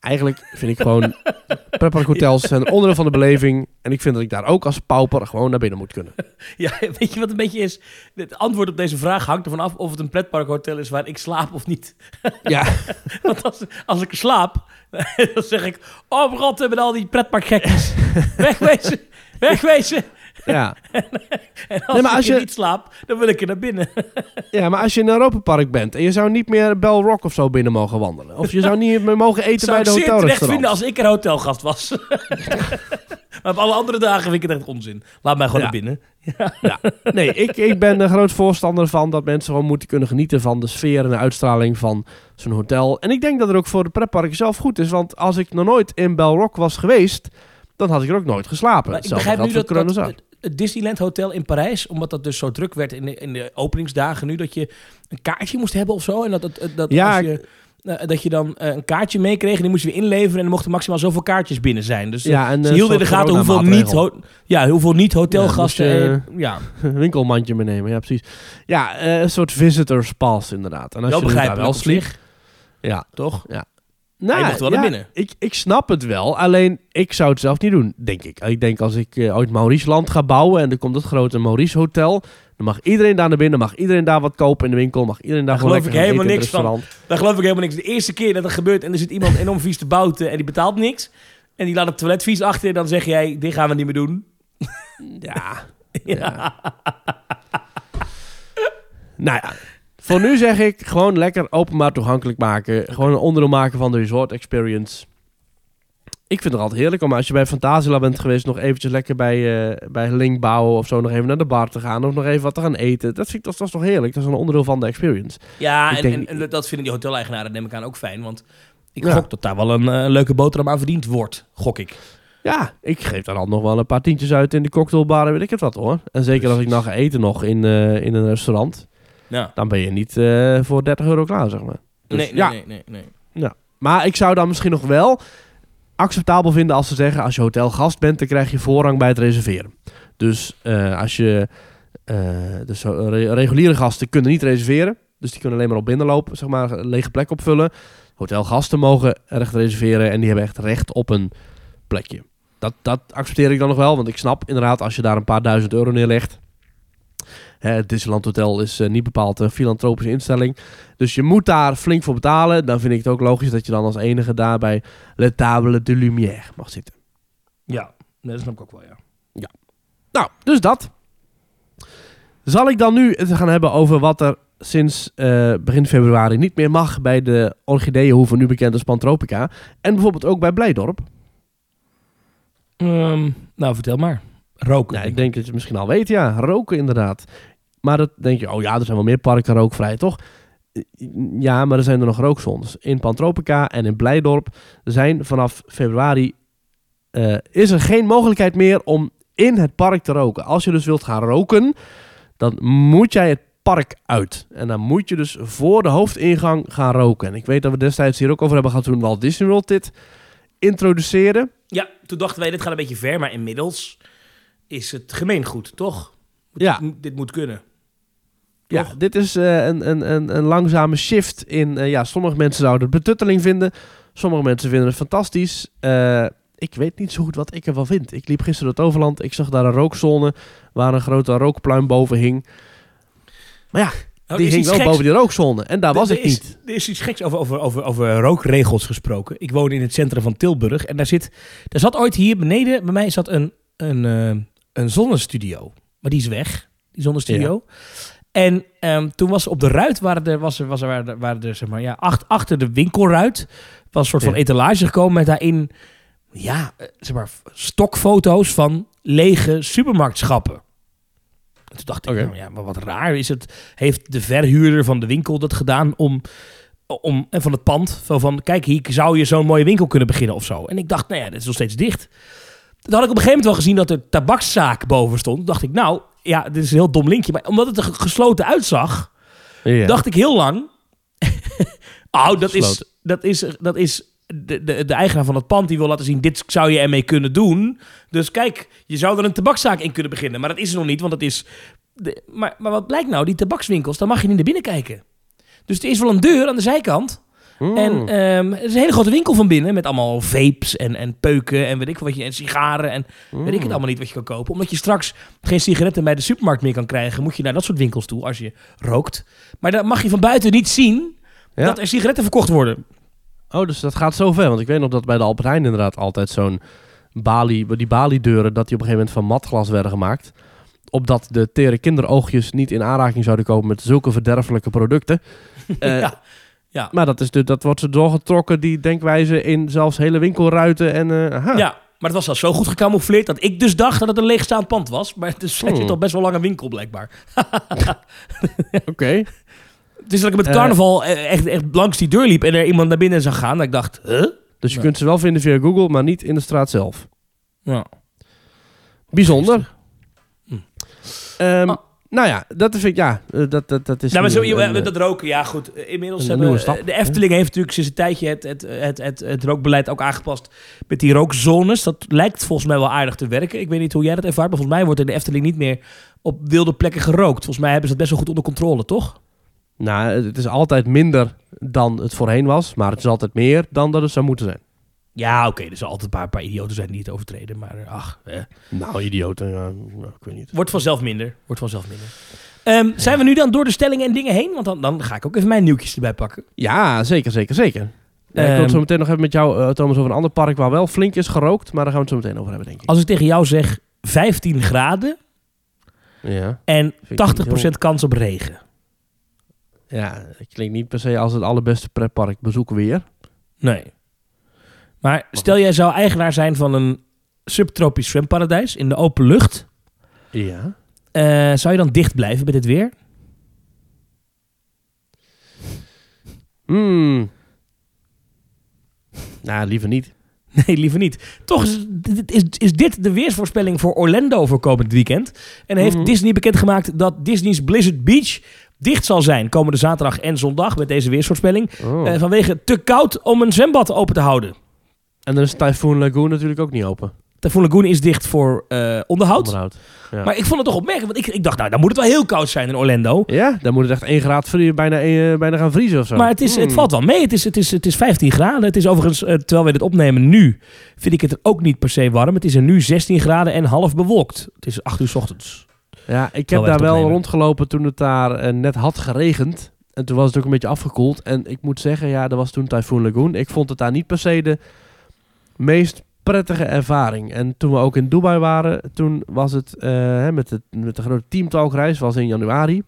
Eigenlijk vind ik gewoon, <laughs> pretparkhotels zijn een onderdeel van de beleving. En ik vind dat ik daar ook als pauper gewoon naar binnen moet kunnen. <laughs> Ja, weet je wat een beetje is? Het antwoord op deze vraag hangt ervan af of het een pretparkhotel is waar ik slaap of niet. <laughs> Ja, Want als, als ik slaap, dan zeg ik... Oh, rotten met al die pretparkgekkies. Wegwezen, wegwezen. Ja. <laughs> En als, Nee, maar als ik je- niet slaap, dan wil ik er naar binnen. <laughs> ja, maar als je in een Europapark bent en je zou niet meer Bell Rock of zo binnen mogen wandelen. Of je zou niet meer <laughs> mogen eten zou bij de ik zeer terecht hotelrestaurant. vinden als ik er hotelgast was. maar op alle andere dagen vind ik het echt onzin. Laat mij gewoon Ja. naar binnen. Ja. Nee, ik, ik ben een groot voorstander van dat mensen gewoon moeten kunnen genieten van de sfeer en de uitstraling van zo'n hotel. En ik denk dat het ook voor de pretpark zelf goed is. Want als ik nog nooit in Bell Rock was geweest, dan had ik er ook nooit geslapen. Maar ik begrijp nu dat. Het- Disneyland Hotel in Parijs, omdat dat dus zo druk werd in de, in de openingsdagen nu, dat je een kaartje moest hebben of zo. En dat, dat, dat, Ja, als je, eh, dat je dan eh, een kaartje meekreeg en die moest je weer inleveren. En er mochten maximaal zoveel kaartjes binnen zijn. Dus eh, Ja, en ze hielden in de gaten hoeveel niet, ja, hoeveel niet hotelgasten. Ja, Ja, <laughs> ja, winkelmandje meenemen, ja precies. Ja, een soort visitors pass inderdaad. En als wel je begrijpelijk wel sliep, zich, ja. Nou, je mocht wel naar binnen. Ik, ik snap het wel, alleen ik zou het zelf niet doen, denk ik. Ik denk als ik eh, ooit Mauriceland ga bouwen en er komt het grote Maurice Hotel, dan mag iedereen daar naar binnen, mag iedereen daar wat kopen in de winkel, mag iedereen daar Daar gewoon geloof ik helemaal niks van. restaurant. Daar geloof ik helemaal niks. De eerste keer dat dat gebeurt en er zit iemand enorm vies te bouten en die betaalt niks. En die laat het toilet vies achter, dan zeg jij, dit gaan we niet meer doen. Ja. <laughs> ja. nou ja, voor nu zeg ik gewoon lekker openbaar toegankelijk maken. Gewoon een onderdeel maken van de resort experience. Ik vind het altijd heerlijk om als je bij Fantasieland bent geweest... nog eventjes lekker bij, eh bij Link bouwen of zo... nog even naar de bar te gaan of nog even wat te gaan eten. Dat, vind ik, dat, dat is toch heerlijk? Dat is een onderdeel van de experience. Ja, en, denk en, niet- en dat vinden die hoteleigenaren neem ik aan ook fijn. Want ik Ja. gok dat daar wel een eh, leuke boterham aan verdiend wordt. Gok ik. Ja, ik geef daar dan nog wel een paar tientjes uit in de cocktailbar en weet ik het wat hoor. En zeker als ik nou ga eten nog in, eh, in een restaurant... Ja. dan ben je niet eh, voor 30 euro klaar, zeg maar. Dus nee, nee, ja, nee, nee, nee. Maar ik zou dan misschien nog wel acceptabel vinden als ze zeggen... als je hotelgast bent, dan krijg je voorrang bij het reserveren. Dus eh, als je... eh, dus re- reguliere gasten kunnen niet reserveren. Dus die kunnen alleen maar op binnenlopen, zeg maar, een lege plek opvullen. Hotelgasten mogen recht reserveren en die hebben echt recht op een plekje. Dat, dat accepteer ik dan nog wel, want ik snap inderdaad als je daar een paar duizend euro neerlegt... Het Disneyland Hotel is eh, niet bepaald een filantropische instelling. Dus je moet daar flink voor betalen. Dan vind ik het ook logisch dat je dan als enige daar bij Le Table de Lumière mag zitten. Ja, dat snap ik ook wel, ja. Nou, dus dat. Zal ik dan nu het gaan hebben over wat er sinds eh, begin februari niet meer mag bij de orchideeënhoeven, nu bekend als Pantropica. En bijvoorbeeld ook bij Blijdorp. Ehm, nou, vertel maar. Roken. Ja, ik denk dat je het misschien al weet, ja. Roken inderdaad. Maar dat denk je, oh ja, er zijn wel meer parken rookvrij, toch? Ja, maar er zijn er nog rookzones. In Pantropica en in Blijdorp zijn vanaf februari... eh, is er geen mogelijkheid meer om in het park te roken. Als je dus wilt gaan roken, dan moet jij het park uit. En dan moet je dus voor de hoofdingang gaan roken. En ik weet dat we destijds hier ook over hebben gehad toen Walt Disney World dit introduceerde. Ja, toen dachten wij, dit gaat een beetje ver, maar inmiddels is het gemeengoed, toch? Ja. Dit moet kunnen. Ja, Toch? dit is eh, een, een, een, een langzame shift in... eh, ja, sommige mensen zouden het betutteling vinden. Sommige mensen vinden het fantastisch. Eh, ik weet niet zo goed wat ik ervan vind. Ik liep gisteren door het Overland. Ik zag daar een rookzone waar een grote rookpluim boven hing. Maar ja, Oh, die hing iets wel geks. boven die rookzone. En daar was ik is- niet. Er is iets geks over, over, over, over rookregels gesproken. Ik woon in het centrum van Tilburg en daar, zit, daar zat ooit hier beneden, bij mij zat een, een, een zonnestudio. Maar die is weg, die zonnestudio. En ehm, toen was op de ruit, waren er, was er, was er, waren er, waren er zeg maar, ja, ach- achter de winkelruit, was een soort van Ja. etalage gekomen met daarin, ja, eh, zeg maar, stokfoto's van lege supermarktschappen. En toen dacht ik, nou ja, maar wat raar is het. Heeft de verhuurder van de winkel dat gedaan om, om en van het pand, zo van, kijk, hier zou je zo'n mooie winkel kunnen beginnen of zo. En ik dacht, nou ja, dit is nog steeds dicht. Toen had ik op een gegeven moment wel gezien dat er tabakszaak boven stond. Toen dacht ik, nou, ja, dit is een heel dom linkje. Maar omdat het er ge- gesloten uitzag, Ja. dacht ik heel lang... <laughs> oh, dat is, dat is, dat is de, de, de eigenaar van het pand die wil laten zien... dit zou je ermee kunnen doen. Dus kijk, je zou er een tabakszaak in kunnen beginnen. Maar dat is er nog niet, want het is... De, maar, maar wat blijkt nou? Die tabakswinkels, daar mag je niet naar binnen kijken. Dus er is wel een deur aan de zijkant... Mm. En ehm, het is een hele grote winkel van binnen met allemaal vapes en, en peuken en weet ik wat je en sigaren en weet ik het allemaal niet wat je kan kopen. Omdat je straks geen sigaretten bij de supermarkt meer kan krijgen, moet je naar dat soort winkels toe als je rookt. Maar dan mag je van buiten niet zien Ja. dat er sigaretten verkocht worden. Oh, dus dat gaat zo ver. Want ik weet nog dat bij de Albert Heijn inderdaad altijd zo'n balie, die baliedeuren, dat die op een gegeven moment van matglas werden gemaakt. Opdat de tere kinderoogjes niet in aanraking zouden komen met zulke verderfelijke producten. <laughs> Eh, ja. Ja. Maar dat, is de, dat wordt ze doorgetrokken, die denkwijze, in zelfs hele winkelruiten. En, eh, aha. ja, maar het was al zo goed gecamoufleerd dat ik dus dacht dat het een leegstaand pand was. Maar het is, zit Hmm. al best wel lang een winkel blijkbaar. <laughs> Oké. Het is dat ik met Eh. carnaval eh, echt, echt langs die deur liep en er iemand naar binnen zag gaan. Dat ik dacht, huh? Dus je kunt ze wel vinden via Google, maar niet in de straat zelf. Ja. Bijzonder. Hm. Ehm, Ah. Nou ja, dat vind ik, ja, eh, dat, dat, dat is... Nou, maar zo, een- een, dat roken, ja goed. Eh, Inmiddels hebben stap, eh, de Efteling heeft natuurlijk sinds een tijdje het, het, het, het, het rookbeleid ook aangepast met die rookzones. Dat lijkt volgens mij wel aardig te werken. Ik weet niet hoe jij dat ervaart, maar volgens mij wordt in de Efteling niet meer op wilde plekken gerookt. Volgens mij hebben ze het best wel goed onder controle, toch? Nou, het is altijd minder dan het voorheen was, maar het is altijd meer dan dat het zou moeten zijn. Ja, oké, er zullen altijd een paar, paar idioten zijn die het overtreden, maar eh, ach, eh, Nou, idioten, ja, nou, ik weet niet. wordt vanzelf minder. Wordt vanzelf minder. Ehm, zijn we nu dan door de stellingen en dingen heen? Want dan, dan ga ik ook even mijn nieuwtjes erbij pakken. Ja, zeker, zeker, zeker. Ja, ik wil Ehm. het zo meteen nog even met jou, eh, Thomas, over een ander park waar wel flink is gerookt, maar daar gaan we het zo meteen over hebben, denk ik. Als ik tegen jou zeg 15 graden Ja, en ik 80% kans op regen. ja, het klinkt niet per se als het allerbeste pretpark bezoeken weer. Nee. Maar stel jij zou eigenaar zijn van een subtropisch zwemparadijs in de open lucht. Ja. eh, zou je dan dicht blijven bij dit weer? Hmm. Nou, liever niet. <laughs> Nee, liever niet. Toch is, dit- is, is dit de weersvoorspelling voor Orlando voor komend weekend. En heeft Mhm. Disney bekendgemaakt dat Disney's Blizzard Beach dicht zal zijn komende zaterdag en zondag met deze weersvoorspelling. Oh. eh, vanwege te koud om een zwembad open te houden. En dan is Typhoon Lagoon natuurlijk ook niet open. Typhoon Lagoon is dicht voor eh, onderhoud. Onderhoud. Ja. Maar ik vond het toch opmerkelijk, want ik, ik dacht, nou, dan moet het wel heel koud zijn in Orlando. ja, dan moet het echt 1 graad bijna, eh, bijna gaan vriezen of zo. Maar het, is, het Hmm. valt wel mee. Het is, het, is, het is 15 graden. Het is overigens, eh, terwijl we dit opnemen nu, vind ik het er ook niet per se warm. Het is er nu 16 graden en half bewolkt. Het is 8 uur 's ochtends. Ja, ik heb daar wel opnemen. rondgelopen toen het daar net had geregend. En toen was het ook een beetje afgekoeld. En ik moet zeggen, ja, dat was toen Typhoon Lagoon. Ik vond het daar niet per se de meest prettige ervaring. En toen we ook in Dubai waren, toen was het eh, met, de, met de grote teamtalkreis, was in januari.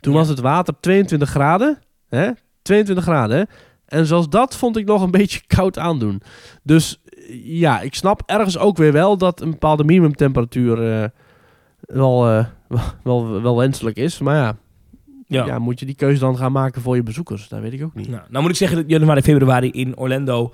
Toen Ja. was het water 22 graden. Hè? 22 graden. En zelfs dat vond ik nog een <laughs> beetje koud aandoen. Dus eh, ja, ik snap ergens ook weer wel dat een bepaalde minimumtemperatuur eh, wel, <laughs> wel, wel wenselijk is. Maar ja, Ja. ja. moet je die keuze dan gaan maken voor je bezoekers? Dat weet ik ook niet. Nou, nou moet ik zeggen, dat januari, februari in Orlando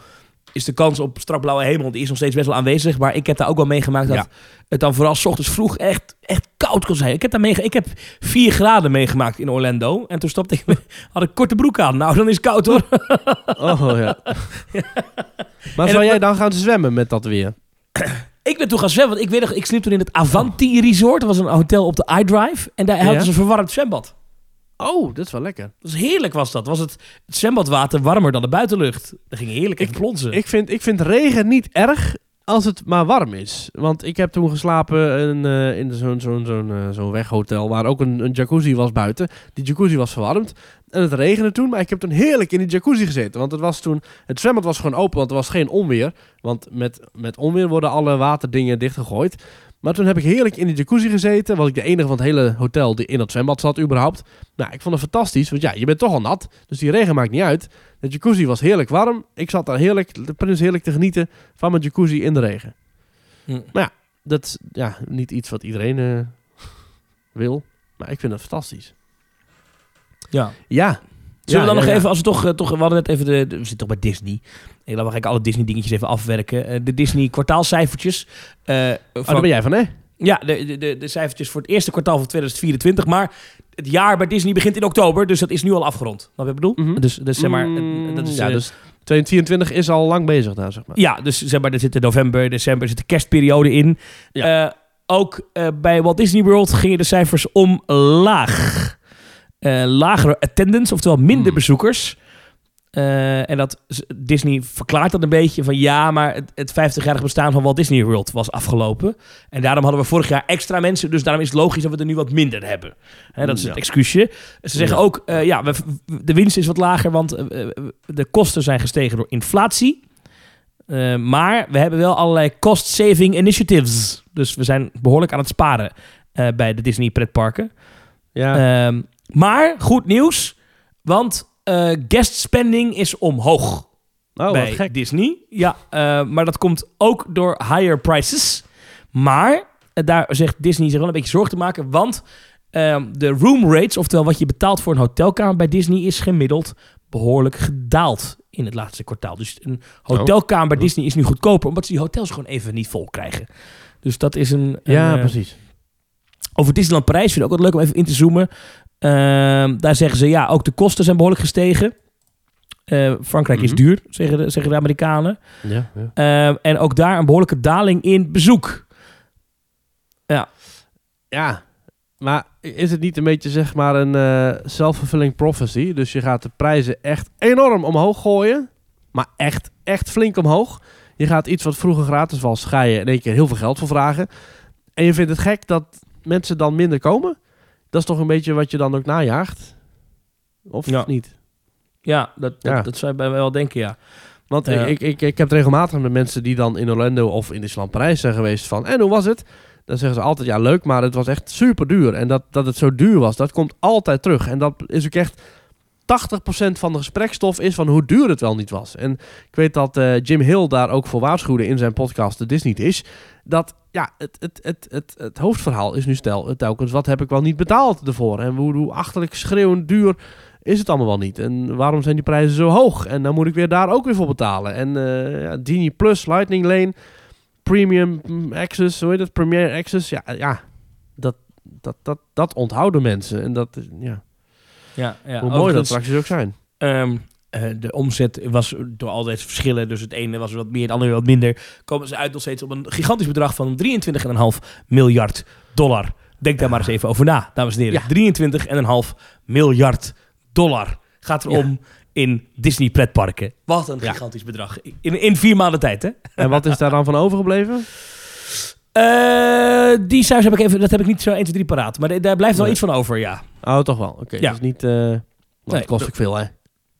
is de kans op strak blauwe hemel, die is nog steeds best wel aanwezig. Maar ik heb daar ook wel meegemaakt dat Ja. het dan vooral 's ochtends vroeg echt, echt koud kon zijn. Ik heb, daar ik heb 4 graden meegemaakt in Orlando. En toen stopte ik, <laughs> had ik korte broek aan. Nou, dan is het koud hoor. Oh ja. <laughs> maar zou jij dan gaan zwemmen met dat weer? <clears throat> Ik ben toen gaan zwemmen, want ik weet nog, ik sliep toen in het Avanti Resort. Dat was een hotel op de iDrive. En daar hadden ze een verwarmd zwembad. Oh, dat is wel lekker. Dat heerlijk was dat. Was het, het zwembadwater warmer dan de buitenlucht. Dat ging heerlijk in plonzen. Ik vind, ik vind regen niet erg als het maar warm is. Want ik heb toen geslapen in, eh, in zo'n zo'n zo'n eh, zo'n weghotel waar ook een, een jacuzzi was buiten. Die jacuzzi was verwarmd. En het regende toen, maar ik heb toen heerlijk in die jacuzzi gezeten. Want het was toen, het zwembad was gewoon open, want er was geen onweer. Want met, met onweer worden alle waterdingen dichtgegooid. Maar toen heb ik heerlijk in de jacuzzi gezeten. Was ik de enige van het hele hotel die in dat zwembad zat überhaupt. Nou, ik vond het fantastisch. Want ja, je bent toch al nat. Dus die regen maakt niet uit. De jacuzzi was heerlijk warm. Ik zat daar heerlijk, de prins heerlijk te genieten van mijn jacuzzi in de regen. Hm. Dat is ja, niet iets wat iedereen eh, wil. Maar ik vind het fantastisch. Ja. Ja. Zullen we dan Ja, nog ja, ja. even, als we toch, eh, toch, we hadden net even de, de- we zitten toch bij Disney. Ik we eigenlijk alle Disney dingetjes even afwerken. Eh, de Disney kwartaalcijfertjes. Oh, van- daar ben jij van, hè? Ja, de, de, de, de cijfertjes voor het eerste kwartaal van 2024. Maar het jaar bij Disney begint in oktober, dus dat is nu al afgerond. Wat ik bedoel? Mhm. Dus, dus zeg maar, Mm, dat is, ja, dus 2024 is al lang bezig daar, zeg maar. ja, dus zeg maar, er zitten november, december, er zit de kerstperiode in. Eh, ook bij Walt Disney World gingen de cijfers omlaag. Eh lagere attendance, oftewel minder Hmm. bezoekers. Eh, en dat Disney verklaart dat een beetje van ja, maar het, het 50-jarig bestaan van Walt Disney World was afgelopen. En daarom hadden we vorig jaar extra mensen, dus daarom is het logisch dat we er nu wat minder hebben. Hè, dat is Ja. het excuusje. Ze zeggen Ja. ook, eh, ja, we, de winst is wat lager, want de kosten zijn gestegen door inflatie. Maar we hebben wel allerlei cost-saving initiatives. Dus we zijn behoorlijk aan het sparen bij de Disney pretparken. Ja. Ehm, maar goed nieuws, want eh guest spending is omhoog oh, bij gek. Disney. Ja, eh, maar dat komt ook door higher prices. Maar eh, daar zegt Disney zich wel een beetje zorgen te maken, want ehm, de room rates, oftewel wat je betaalt voor een hotelkamer bij Disney, is gemiddeld behoorlijk gedaald in het laatste kwartaal. Dus een hotelkamer bij Oh. Disney is nu goedkoper, omdat ze die hotels gewoon even niet vol krijgen. Dus dat is een... een, Ja, precies. over Disneyland Parijs vind ik ook wat leuk om even in te zoomen. Ehm, daar zeggen ze, ja, ook de kosten zijn behoorlijk gestegen. Eh, Frankrijk is Mhm. duur, zeggen de, zeggen de Amerikanen. Ja, ja. Ehm, en ook daar een behoorlijke daling in bezoek. Ja, maar is het niet een beetje zeg maar een eh self-fulfilling prophecy? Dus je gaat de prijzen echt enorm omhoog gooien. Maar echt, echt flink omhoog. Je gaat iets wat vroeger gratis was, ga je in één keer heel veel geld voor vragen. En je vindt het gek dat mensen dan minder komen? Dat is toch een beetje wat je dan ook najaagt? Of Ja. niet? Ja, dat, dat, Ja. dat zou bij mij wel denken, ja. Want ik, ik, ik heb regelmatig met mensen die dan in Orlando of in Disneyland Parijs zijn geweest van... En hoe was het? Dan zeggen ze altijd, ja leuk, maar het was echt super duur. En dat, dat het zo duur was, dat komt altijd terug. En dat is ook echt 80% van de gesprekstof is van hoe duur het wel niet was. En ik weet dat eh, Jim Hill daar ook voor waarschuwde in zijn podcast The Disney Dish. Dat ja, het, het, het, het, het hoofdverhaal is nu stel, telkens wat heb ik wel niet betaald ervoor. En hoe, hoe achterlijk schreeuwend duur is het allemaal wel niet. En waarom zijn die prijzen zo hoog? En dan moet ik weer daar ook weer voor betalen. En eh ja, Genie Plus, Lightning Lane, Premium Access, hoe heet het? Premier Access. Ja, ja dat, dat, dat, dat onthouden mensen. En dat, ja, ja, ja. hoe mooi dat Overigens, attracties ook zijn. ehm, eh, de omzet was door al deze verschillen, dus het ene was wat meer, het andere wat minder, komen ze uit nog steeds op een gigantisch bedrag van 23,5 miljard dollar. Denk daar maar eens even over na, dames en heren. 23,5 miljard dollar gaat er Ja. om in Disney pretparken. Wat een Ja. gigantisch bedrag. In, in vier maanden tijd, hè? En wat is daar dan van overgebleven? Eh, die cijfers heb ik even, dat heb ik niet zo 1, 2, 3 paraat. Maar daar blijft wel Nee. iets van over, ja. Oh, toch wel. Oké, Ja. dus niet... eh Nee, het kost dat- ook veel, hè?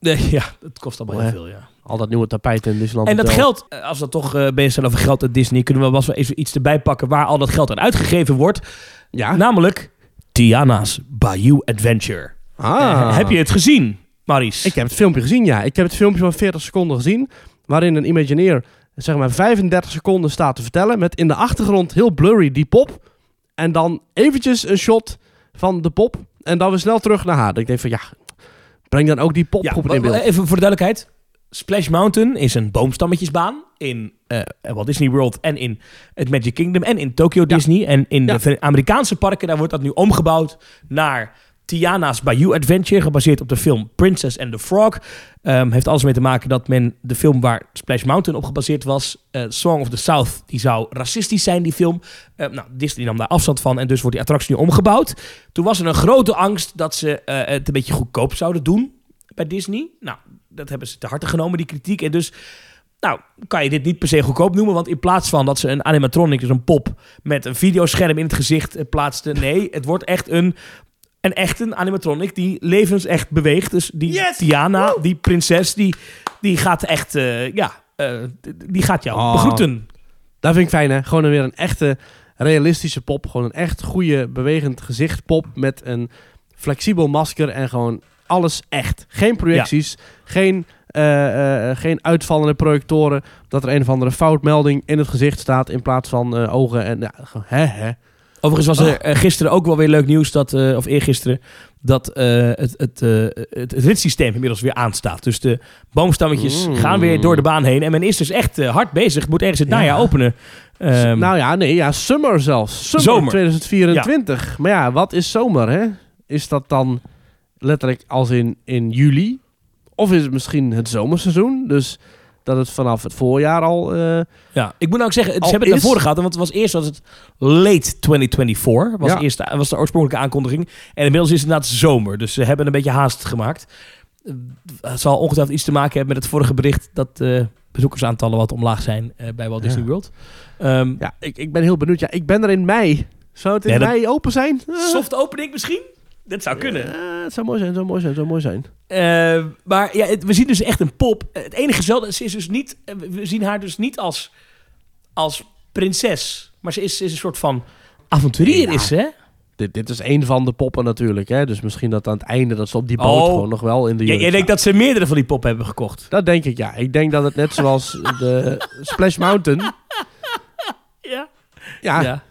Nee, <laughs> ja, het kost allemaal heel Ja. veel, ja. Al dat nieuwe tapijt in Disneyland En dat Hotel. geld, eh, als we toch eh, bezig zijn over geld uit Disney, kunnen we wel eens even iets erbij pakken waar al dat geld aan uitgegeven wordt. Ja. Namelijk Tiana's Bayou Adventure. ah. Eh, heb je het gezien, Maurice? Ik heb het filmpje gezien, ja. Ik heb het filmpje van 40 seconden gezien. Waarin een Imagineer, zeg maar 35 seconden staat te vertellen. Met in de achtergrond heel blurry die pop. En dan eventjes een shot van de pop. En dan weer snel terug naar haar. Ik denk van ja, breng dan ook die pop ja, op wa- in beeld. even voor de duidelijkheid. Splash Mountain is een boomstammetjesbaan in eh, Walt Disney World en in het Magic Kingdom en in Tokyo Ja. Disney. En in Ja. de Amerikaanse parken, daar wordt dat nu omgebouwd naar Tiana's Bayou Adventure, gebaseerd op de film Princess and the Frog. Ehm, heeft alles mee te maken dat men de film waar Splash Mountain op gebaseerd was, eh, Song of the South, die zou racistisch zijn, die film. Eh, nou, Disney nam daar afstand van en dus wordt die attractie nu omgebouwd. Toen was er een grote angst dat ze eh, het een beetje goedkoop zouden doen bij Disney. Nou, dat hebben ze te harte genomen, die kritiek. En dus, nou, kan je dit niet per se goedkoop noemen. Want in plaats van dat ze een animatronic, dus een pop, met een videoscherm in het gezicht eh, plaatsten. Nee, het wordt echt een, een echte animatronic die levensecht beweegt. Dus die Yes! Tiana, die prinses, die, die gaat echt, eh, ja, eh, die gaat jou Oh. begroeten. Dat vind ik fijn, hè? Gewoon weer een echte realistische pop. Gewoon een echt goede, bewegend gezicht pop met een flexibel masker en gewoon alles echt. Geen projecties, geen, eh, eh, geen uitvallende projectoren. Dat er een of andere foutmelding in het gezicht staat in plaats van eh, ogen. En ja, gewoon, hè, hè. Overigens was er eh, gisteren ook wel weer leuk nieuws, dat, eh, of eergisteren, dat eh, het, het, het, ritssysteem inmiddels weer aanstaat. Dus de boomstammetjes Mm. gaan weer door de baan heen. En men is dus echt hard bezig. Moet ergens het Ja. najaar openen. Ehm, nou ja, nee, ja, summer zelfs. Summer, Zomer. 2024. Maar ja, wat is zomer, hè? Is dat dan letterlijk als in, in juli? Of is het misschien het zomerseizoen? Dus dat het vanaf het voorjaar al... eh, ja, ik moet nou ook zeggen, ze hebben het naar voren gehad. Want het was eerst was het late 2024. Was, Ja. eerst, was de oorspronkelijke aankondiging. En inmiddels is het inderdaad zomer. Dus ze hebben een beetje haast gemaakt. Eh, Het zal ongetwijfeld iets te maken hebben met het vorige bericht... dat eh, bezoekersaantallen wat omlaag zijn bij Walt Ja. Disney World. Ehm, ja, ik, ik ben heel benieuwd. Ja, ik ben er in mei. Zou het in Ja, dat- mei open zijn? Soft opening misschien? Dat zou kunnen. eh, het zou mooi zijn, zou mooi zijn, zou mooi zijn. Eh, maar ja, het- we zien dus echt een pop. Het enige zelden, ze is dus niet, eh, we zien haar dus niet als, als prinses. Maar ze is, is een soort van avonturier, Ja. is ze, hè? Dit, dit is één van de poppen natuurlijk. Hè? Dus misschien dat aan het einde dat ze op die boot Oh. gewoon nog wel in de jij denkt dat ze meerdere van die pop hebben gekocht. Dat denk ik, ja. Ik denk dat het net zoals de <laughs> Splash Mountain... Ja. Ja, ja.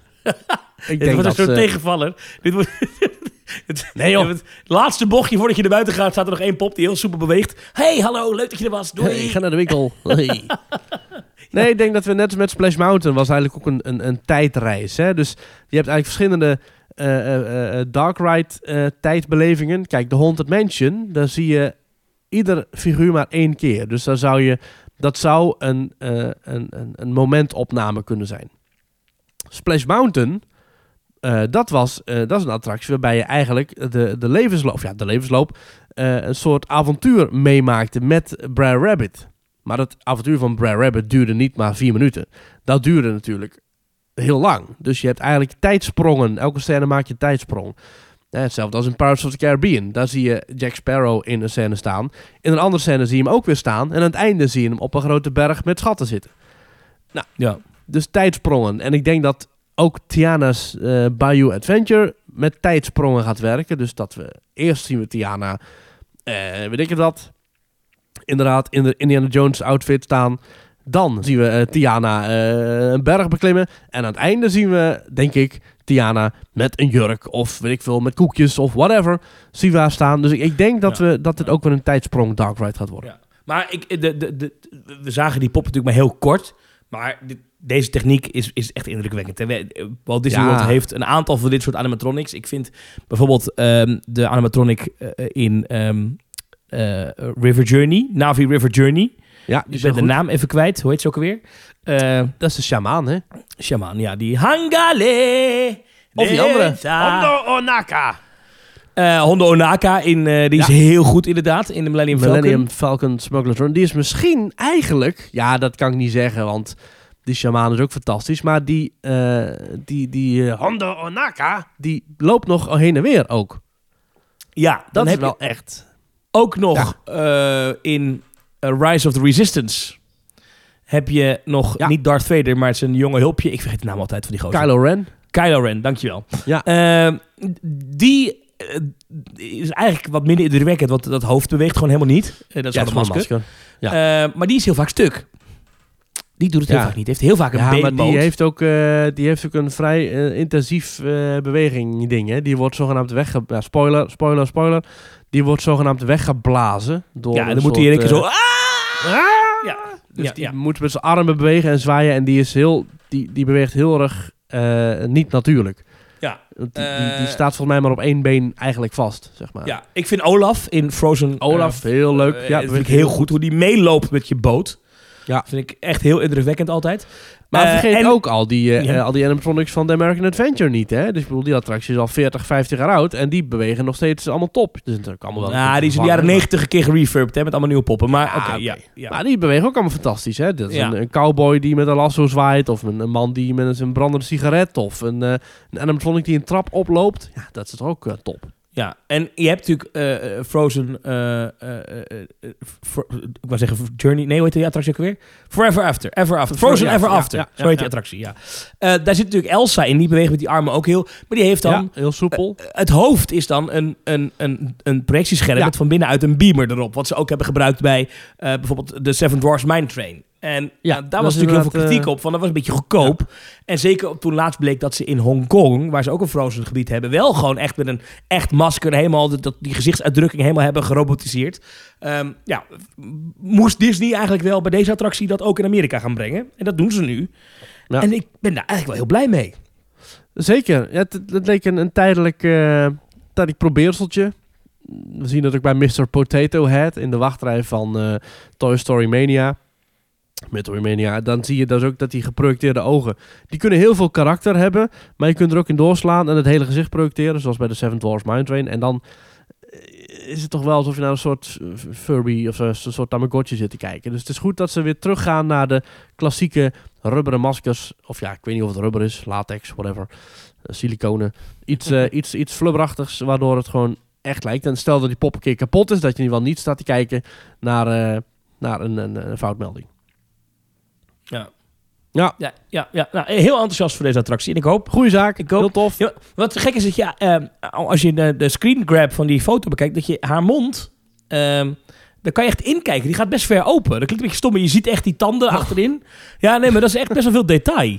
Ik Dit wordt een soort ze... tegenvaller. Dit wordt... het, <laughs> Nee, joh. Het laatste bochtje voordat je naar buiten gaat, staat er nog één pop die heel soepel beweegt. hey, hallo, leuk dat je er was. Doei. Hey, ga naar de winkel. <laughs> Hey. Nee, ik denk dat we net met Splash Mountain was eigenlijk ook een, een, een tijdreis. Hè? Dus je hebt eigenlijk verschillende eh, dark ride tijdbelevingen. Kijk, de Haunted Mansion, daar zie je ieder figuur maar één keer. Dus daar zou je, dat zou een, een, een, een momentopname kunnen zijn. Splash Mountain, eh, dat, was, eh, dat is een attractie waarbij je eigenlijk de, de levensloop, ja, de levensloop, eh, een soort avontuur meemaakte met Brer Rabbit. Maar het avontuur van Brer Rabbit duurde niet maar vier minuten. Dat duurde natuurlijk heel lang. Dus je hebt eigenlijk tijdsprongen. Elke scène maak je een tijdsprong. Hetzelfde als in Pirates of the Caribbean. Daar zie je Jack Sparrow in een scène staan. In een andere scène zie je hem ook weer staan. En aan het einde zie je hem op een grote berg met schatten zitten. Ja. Dus tijdsprongen. En ik denk dat ook Tiana's eh, Bayou Adventure met tijdsprongen gaat werken. Dus dat we eerst zien we Tiana, eh, weet ik het wat, inderdaad in de Indiana Jones outfit staan. Dan zien we eh, Tiana een berg beklimmen. En aan het einde zien we, denk ik, Tiana met een jurk of weet ik veel, met koekjes of whatever. Zien we haar staan. Dus ik, ik denk dat, Ja. we, dat het ook weer een tijdsprong Dark Ride gaat worden. Ja. Maar ik, de, de, de, we zagen die pop natuurlijk maar heel kort. Maar dit- deze techniek is, is echt indrukwekkend. hè. We- Walt Disney Ja. World heeft een aantal van dit soort animatronics. Ik vind bijvoorbeeld ehm, de animatronic eh, in ehm, eh, River Journey, Navi River Journey. Ja, Ik ben de naam even kwijt. Hoe heet ze ook alweer? Eh Dat is de shamaan, hè? Shaman, ja. Die Hangale. Of die andere. Hondo Onaka. Eh, Hondo Onaka, in, eh, die is heel goed inderdaad, in de Millennium, Millennium Falcon. Falcon Smuggler's Run. Die is misschien eigenlijk... Ja, dat kan ik niet zeggen, want die shaman is ook fantastisch. Maar die, eh die, die Hondo Onaka, die loopt nog heen en weer ook. Ja, dan Dat is heb wel je echt... ook nog eh, in Rise of the Resistance heb je nog Ja. niet Darth Vader, maar het is een jonge hulpje. Ik vergeet de naam altijd van die gozer. Kylo Ren. Kylo Ren, dankjewel. Ja. Eh, die is eigenlijk wat minder indrukwekkend, want dat hoofd beweegt gewoon helemaal niet. Dat is Ja, een gewoon masker. een Eh, maar die is heel vaak stuk. Die doet het heel vaak niet. Heeft heel vaak een Ja, maar die heeft, ook, eh, die heeft ook een vrij eh, intensief eh, beweging ding. Hè? Die wordt zogenaamd wegge... Ja, spoiler, spoiler, spoiler. Die wordt zogenaamd weggeblazen. Door ja, een dan moet hij in één keer zo... Ah! Ja, Dus ja, die ja. moet met zijn armen bewegen en zwaaien. En die, is heel, die, die beweegt heel erg niet natuurlijk. Ja. Want Die, die, die staat volgens mij maar op één been eigenlijk vast, zeg maar. Ja, ik vind Olaf in Frozen... Olaf, heel leuk. ja, dat vind ik heel goed. Hoe die meeloopt met je boot. Ja. Vind ik echt heel indrukwekkend altijd. Maar Eh, vergeet en- ook al die, Ja. eh, al die animatronics van de American Adventure niet, hè? Dus ik bedoel, die attractie is al 40, 50 jaar oud. En die bewegen nog steeds allemaal top. Dus natuurlijk allemaal wel... Ja, die is in de jaren 90 een keer gerefurbed, hè, met allemaal nieuwe poppen. Maar Ja, ja. ja. Maar die bewegen ook allemaal fantastisch, hè? Dat is Ja. een, een cowboy die met een lasso zwaait. Of een, een man die met een brandende sigaret. Of een, eh, een animatronic die een trap oploopt. Ja, dat is toch ook top. Ja, en je hebt natuurlijk eh, eh, Frozen, for- ik wou zeggen Journey, nee, hoe heet die attractie ook weer? Forever After, Ever After, Frozen Ever After, ja, zo heet die attractie, ja. Daar zit natuurlijk Elsa in, die beweegt met die armen ook heel, maar die heeft dan, heel soepel. het hoofd is dan een, een, een, een projectiescherm met van binnenuit een beamer erop, wat ze ook hebben gebruikt bij bijvoorbeeld de Seven Dwarfs Mine Train. En ja, Ja, daar was natuurlijk heel veel kritiek eh, op, van dat was een beetje goedkoop. En zeker toen laatst bleek dat ze in Hongkong, waar ze ook een Frozen gebied hebben, wel gewoon echt met een echt masker helemaal dat, die gezichtsuitdrukking helemaal hebben gerobotiseerd. Ehm, ja, moest Disney eigenlijk wel bij deze attractie dat ook in Amerika gaan brengen. En dat doen ze nu. Ja. En ik ben daar eigenlijk wel heel blij mee. Zeker. Ja, het, het leek een, een tijdelijk, eh tijdelijk probeerseltje. We zien dat ook bij Mr. Potato Head in de wachtrij van eh, Toy Story Mania. Met Toy Mania. Dan zie je dus ook dat die geprojecteerde ogen... Die kunnen heel veel karakter hebben. Maar je kunt er ook in doorslaan en het hele gezicht projecteren. Zoals bij de Seven Dwarfs Mine Train. En dan eh, is het toch wel alsof je naar een soort eh, Furby of een soort Tamagotchi zit te kijken. Dus het is goed dat ze weer teruggaan naar de klassieke rubberen maskers. Of ja, ik weet niet of het rubber is, latex, whatever. Eh, siliconen. Iets, eh, <laughs> iets, iets flubberachtigs, waardoor het gewoon echt lijkt. En stel dat die pop een keer kapot is, dat je in ieder geval niet staat te kijken naar, naar een, een, een foutmelding. Ja. Ja. Ja, ja, ja. Nou, heel enthousiast voor deze attractie. En ik hoop Goeie zaak, Ik ook. heel tof. Ja, wat gek is dat je, eh, als je de, de screen grab van die foto bekijkt, dat je haar mond, ehm daar kan je echt inkijken. Die gaat best ver open. Dat klinkt een beetje stom, maar je ziet echt die tanden achterin. Ja, nee, maar dat is echt best wel veel detail.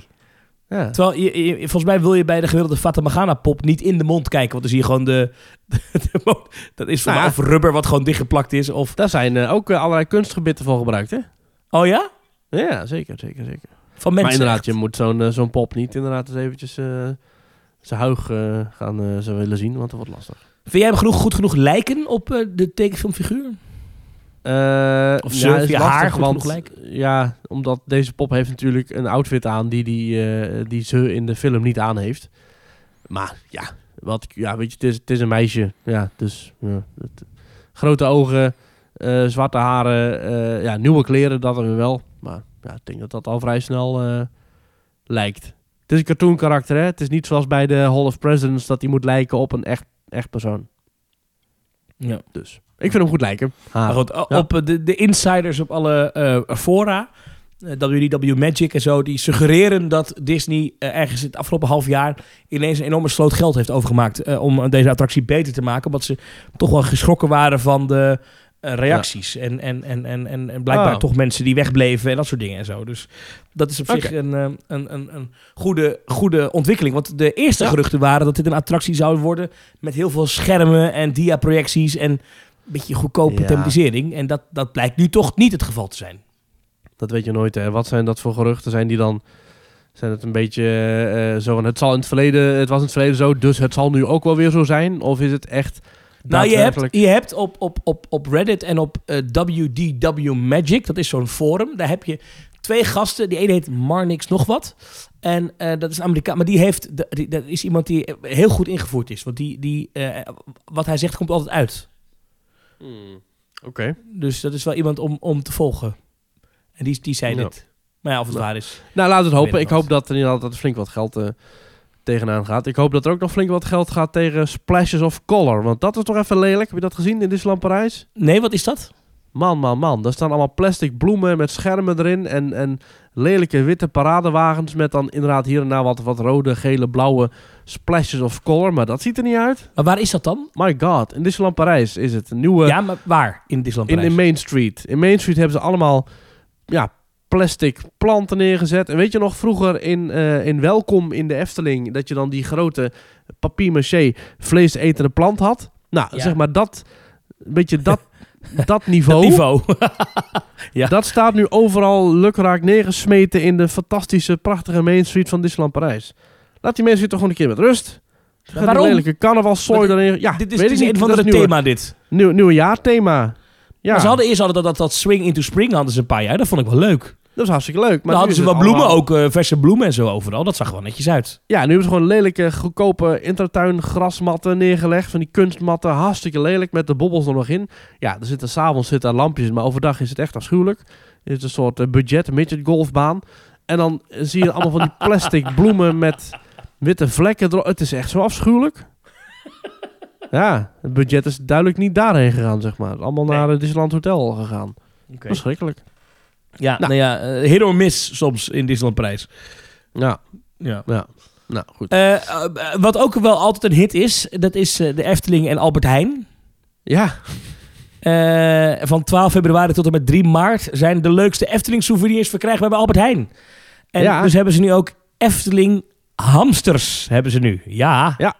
Ja. Terwijl, je, je- volgens mij wil je bij de gemiddelde Fata Morgana pop niet in de mond kijken, want dan zie je gewoon de... <laughs> de dat is van Nou of rubber wat gewoon dichtgeplakt is, of... Daar zijn eh, ook eh, allerlei kunstgebitten voor gebruikt, hè? Oh ja? Ja, zeker, zeker, zeker. Van mensen. maar inderdaad, echt. je moet zo'n eh, zo'n pop niet inderdaad eens eventjes eh, zijn huig eh, gaan zo willen zien, want dat wordt lastig. Vind jij hem genoeg, goed genoeg lijken op de tekenfilmfiguur? Of ja, ze je lastig, haar goed want, genoeg lijkt? Ja, omdat deze pop heeft natuurlijk een outfit aan die, die, die ze in de film niet aan heeft. Maar ja, wat, ja weet je, het is, het is een meisje. Ja, dus ja, het- grote ogen, zwarte haren, ja, nieuwe kleren, dat er wel. Maar ja, ik denk dat dat al vrij snel eh, lijkt. Het is een cartoon karakter, hè. Het is niet zoals bij de Hall of Presidents dat hij moet lijken op een echt, echt persoon. Ja. Dus ik vind hem goed lijken. Maar goed, Ja. op eh, de, de insiders op alle eh, fora, eh, WDW Magic en zo, die suggereren dat Disney eh, ergens het afgelopen half jaar ineens een enorme sloot geld heeft overgemaakt eh, om deze attractie beter te maken. Omdat ze toch wel geschrokken waren van de reacties. En, en, en, en, en, en blijkbaar Oh. toch mensen die wegbleven en dat soort dingen en zo. Dus dat is op zich een, eh, een, een, een goede, goede ontwikkeling. Want de eerste Ja. geruchten waren dat dit een attractie zou worden met heel veel schermen en diaprojecties en een beetje goedkope Ja. thematisering. En dat, dat blijkt nu toch niet het geval te zijn. Dat weet je nooit. Hè. Wat zijn dat voor geruchten? Zijn die dan... Zijn het een beetje eh, zo van... Het, zal in het, verleden, het was in het verleden zo, dus het zal nu ook wel weer zo zijn? Of is het echt Nou, je hebt, je hebt op, op, op, op Reddit en op eh, WDW Magic, dat is zo'n forum, daar heb je twee gasten. Die ene heet Marnix nog wat. En eh, dat is een Amerikaan, maar die heeft, de- die- dat is iemand die heel goed ingevoerd is. Want die, die, eh, wat hij zegt komt altijd uit. Hmm, Oké. Dus dat is wel iemand om, om te volgen. En die, die zei Ja. dit. Maar ja, of het Nou. waar is. Nou, laten we het hopen. Ik hoop dat er inderdaad dat er flink wat geld eh, tegenaan gaat. Ik hoop dat er ook nog flink wat geld gaat tegen Splashes of Color. Want dat is toch even lelijk. Heb je dat gezien in Disneyland Parijs? Nee, wat is dat? Man, man, man. Daar staan allemaal plastic bloemen met schermen erin. En, en lelijke witte paradewagens met dan inderdaad hier en daar wat, wat rode, gele, blauwe splashes of color. Maar dat ziet er niet uit. Maar waar is dat dan? My god, in Disneyland Parijs is het. Een nieuwe... ja, maar waar? In Disneyland in, Parijs? in Main Street. In Main Street hebben ze allemaal ja, plastic planten neergezet. En weet je nog, vroeger in, eh, in Welkom in de Efteling... dat je dan die grote papier-maché vleesetende plant had? Nou, Ja. zeg maar dat... Een beetje dat, <laughs> dat niveau. Dat niveau. <laughs> Ja. Dat staat nu overal lukraak neergesmeten in de fantastische, prachtige Main Street van Disneyland Parijs. Laat die mensen toch gewoon een keer met rust. Waarom? lelijke carnavalzooi Maar erin. Ja, dit is, weet dit ik is niet. een van de nieuwe- thema dit. Nieuw, nieuwe jaarthema. Ja, Maar ze hadden eerst hadden dat, dat, dat Swing into Spring hadden ze een paar jaar. Dat vond ik wel leuk. Dat was hartstikke leuk. Maar hadden ze wat bloemen, allemaal- ook eh, verse bloemen en zo overal. Dat zag er wel netjes uit. Ja, nu hebben ze gewoon lelijke, goedkope intertuin grasmatten neergelegd. Van die kunstmatten, hartstikke lelijk met de bobbels er nog in. Ja, er zitten s'avonds zitten er lampjes in, maar overdag is het echt afschuwelijk. Het is een soort eh, budget midget golfbaan. En dan eh, zie je allemaal van die <laughs> plastic bloemen met witte vlekken erop. Het is echt zo afschuwelijk. Ja, het budget is duidelijk niet daarheen gegaan, zeg maar. Allemaal Nee. naar het Disneyland Hotel gegaan. Oké. Verschrikkelijk. Ja, Nou. nou, ja, eh, hit or miss soms in Disneyland Parijs. Ja, Ja. ja. Nou, goed. Eh, eh, wat ook wel altijd een hit is, dat is de Efteling en Albert Heijn. Ja, van 12 februari tot en met 3 maart zijn de leukste Efteling souvenirs verkrijgbaar bij Albert Heijn. En Ja. dus hebben ze nu ook Efteling hamsters, hebben ze nu. Ja. Ja.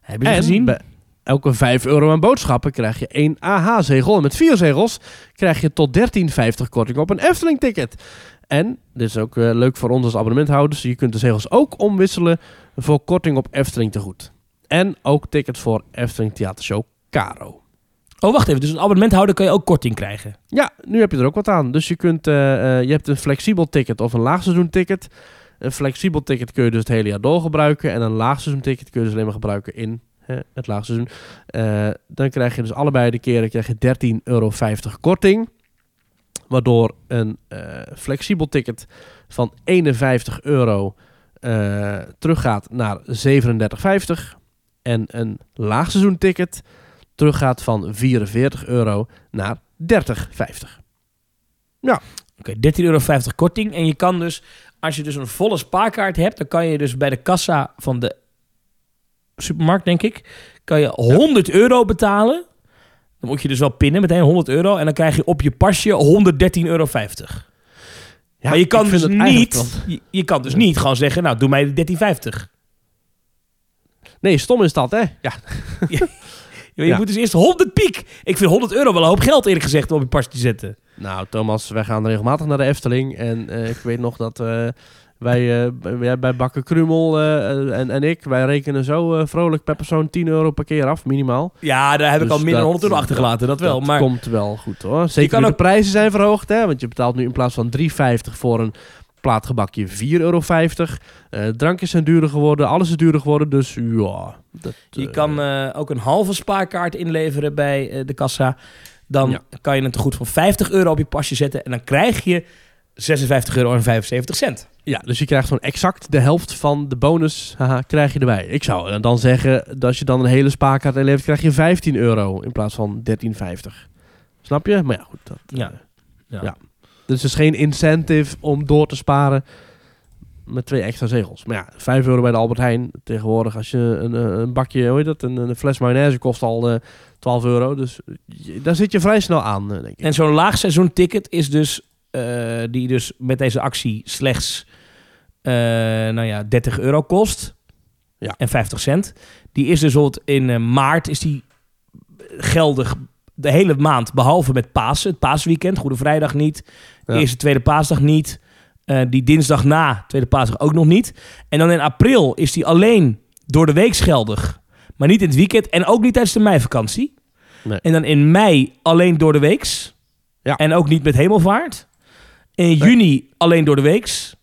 Hebben ze en gezien? bij elke 5 euro aan boodschappen krijg je één AH-zegel. En met vier zegels krijg je tot 13,50 korting op een Efteling-ticket. En, dit is ook eh, leuk voor ons als abonnementhouders, je kunt de zegels ook omwisselen voor korting op Efteling tegoed. En ook tickets voor Efteling Theatershow Caro. Oh, wacht even. Dus een abonnementhouder kan je ook korting krijgen. Ja, nu heb je er ook wat aan. Dus je, kunt, eh, eh, je hebt een flexibel ticket of een laagseizoen ticket. Een flexibel ticket kun je dus het hele jaar door gebruiken. En een laagseizoen ticket kun je dus alleen maar gebruiken in het laagseizoen. Eh, dan krijg je dus allebei de keren krijg je 13,50 euro korting. Waardoor een eh, flexibel ticket van 51 euro eh, teruggaat naar 37,50. En een laagseizoen ticket teruggaat van 44 euro naar 30,50. Oké, 13,50 euro korting. En je kan dus, als je dus een volle spaarkaart hebt, dan kan je dus bij de kassa van de supermarkt, denk ik, kan je 100 euro betalen. Dan moet je dus wel pinnen, meteen 100 euro. En dan krijg je op je pasje 113,50 euro. Ja, maar je kan dus niet, je, je kan dus niet gewoon zeggen, nou, doe mij de 13,50. Nee, stom is dat, hè? Ja, <laughs> Je, je Ja. moet dus eerst 100 piek. Ik vind 100 euro wel een hoop geld, eerlijk gezegd, om op je pasje te zetten. Nou, Thomas, wij gaan regelmatig naar de Efteling. En eh, ik weet nog dat eh, wij eh, bij, Bakker Krumel eh, en, en ik, wij rekenen zo eh, vrolijk per persoon 10 euro per keer af, minimaal. Ja, daar heb ik Dus al meer dan dat- 100 euro achtergelaten, dat wel. Dat maar komt wel goed hoor. Zeker kan nu ook- de prijzen zijn verhoogd, hè? Want je betaalt nu in plaats van 3,50 voor een plaatgebakje 4,50 euro. Eh drankjes zijn duurder geworden, alles is duurder geworden. Dus ja. Dat, Je eh, kan eh, ook een halve spaarkaart inleveren bij eh, de kassa. Dan Ja. kan je een tegoed van 50 euro op je pasje zetten. En dan krijg je 56 euro en 75 cent. Ja, dus je krijgt gewoon exact de helft van de bonus haha, krijg je erbij. Ik zou dan zeggen dat als je dan een hele spaarkaart inlevert, krijg je 15 euro in plaats van 13,50. Snap je? Maar ja, goed. Dat, Ja. eh, Ja. Ja. dus er is geen incentive om door te sparen met twee extra zegels. Maar ja, 5 euro bij de Albert Heijn. Tegenwoordig als je een, eh, een bakje, hoe heet dat, een, een fles mayonaise kost al eh 12 euro. Dus je- daar zit je vrij snel aan, eh, denk ik. En zo'n laagseizoen ticket is dus, eh, die dus met deze actie slechts eh, nou ja, 30 euro kost. Ja. En 50 cent. Die is dus in eh, maart is die geldig de hele maand. Behalve met Pasen, het paasweekend. Goede Vrijdag niet. Ja. Eerste, tweede paasdag niet. Eh, die dinsdag na, tweede paasdag ook nog niet. En dan in april is die alleen door de week geldig. Maar niet in het weekend. En ook niet tijdens de meivakantie. Nee. En dan in mei alleen door de weeks. Ja. En ook niet met hemelvaart. In juni alleen door de weeks.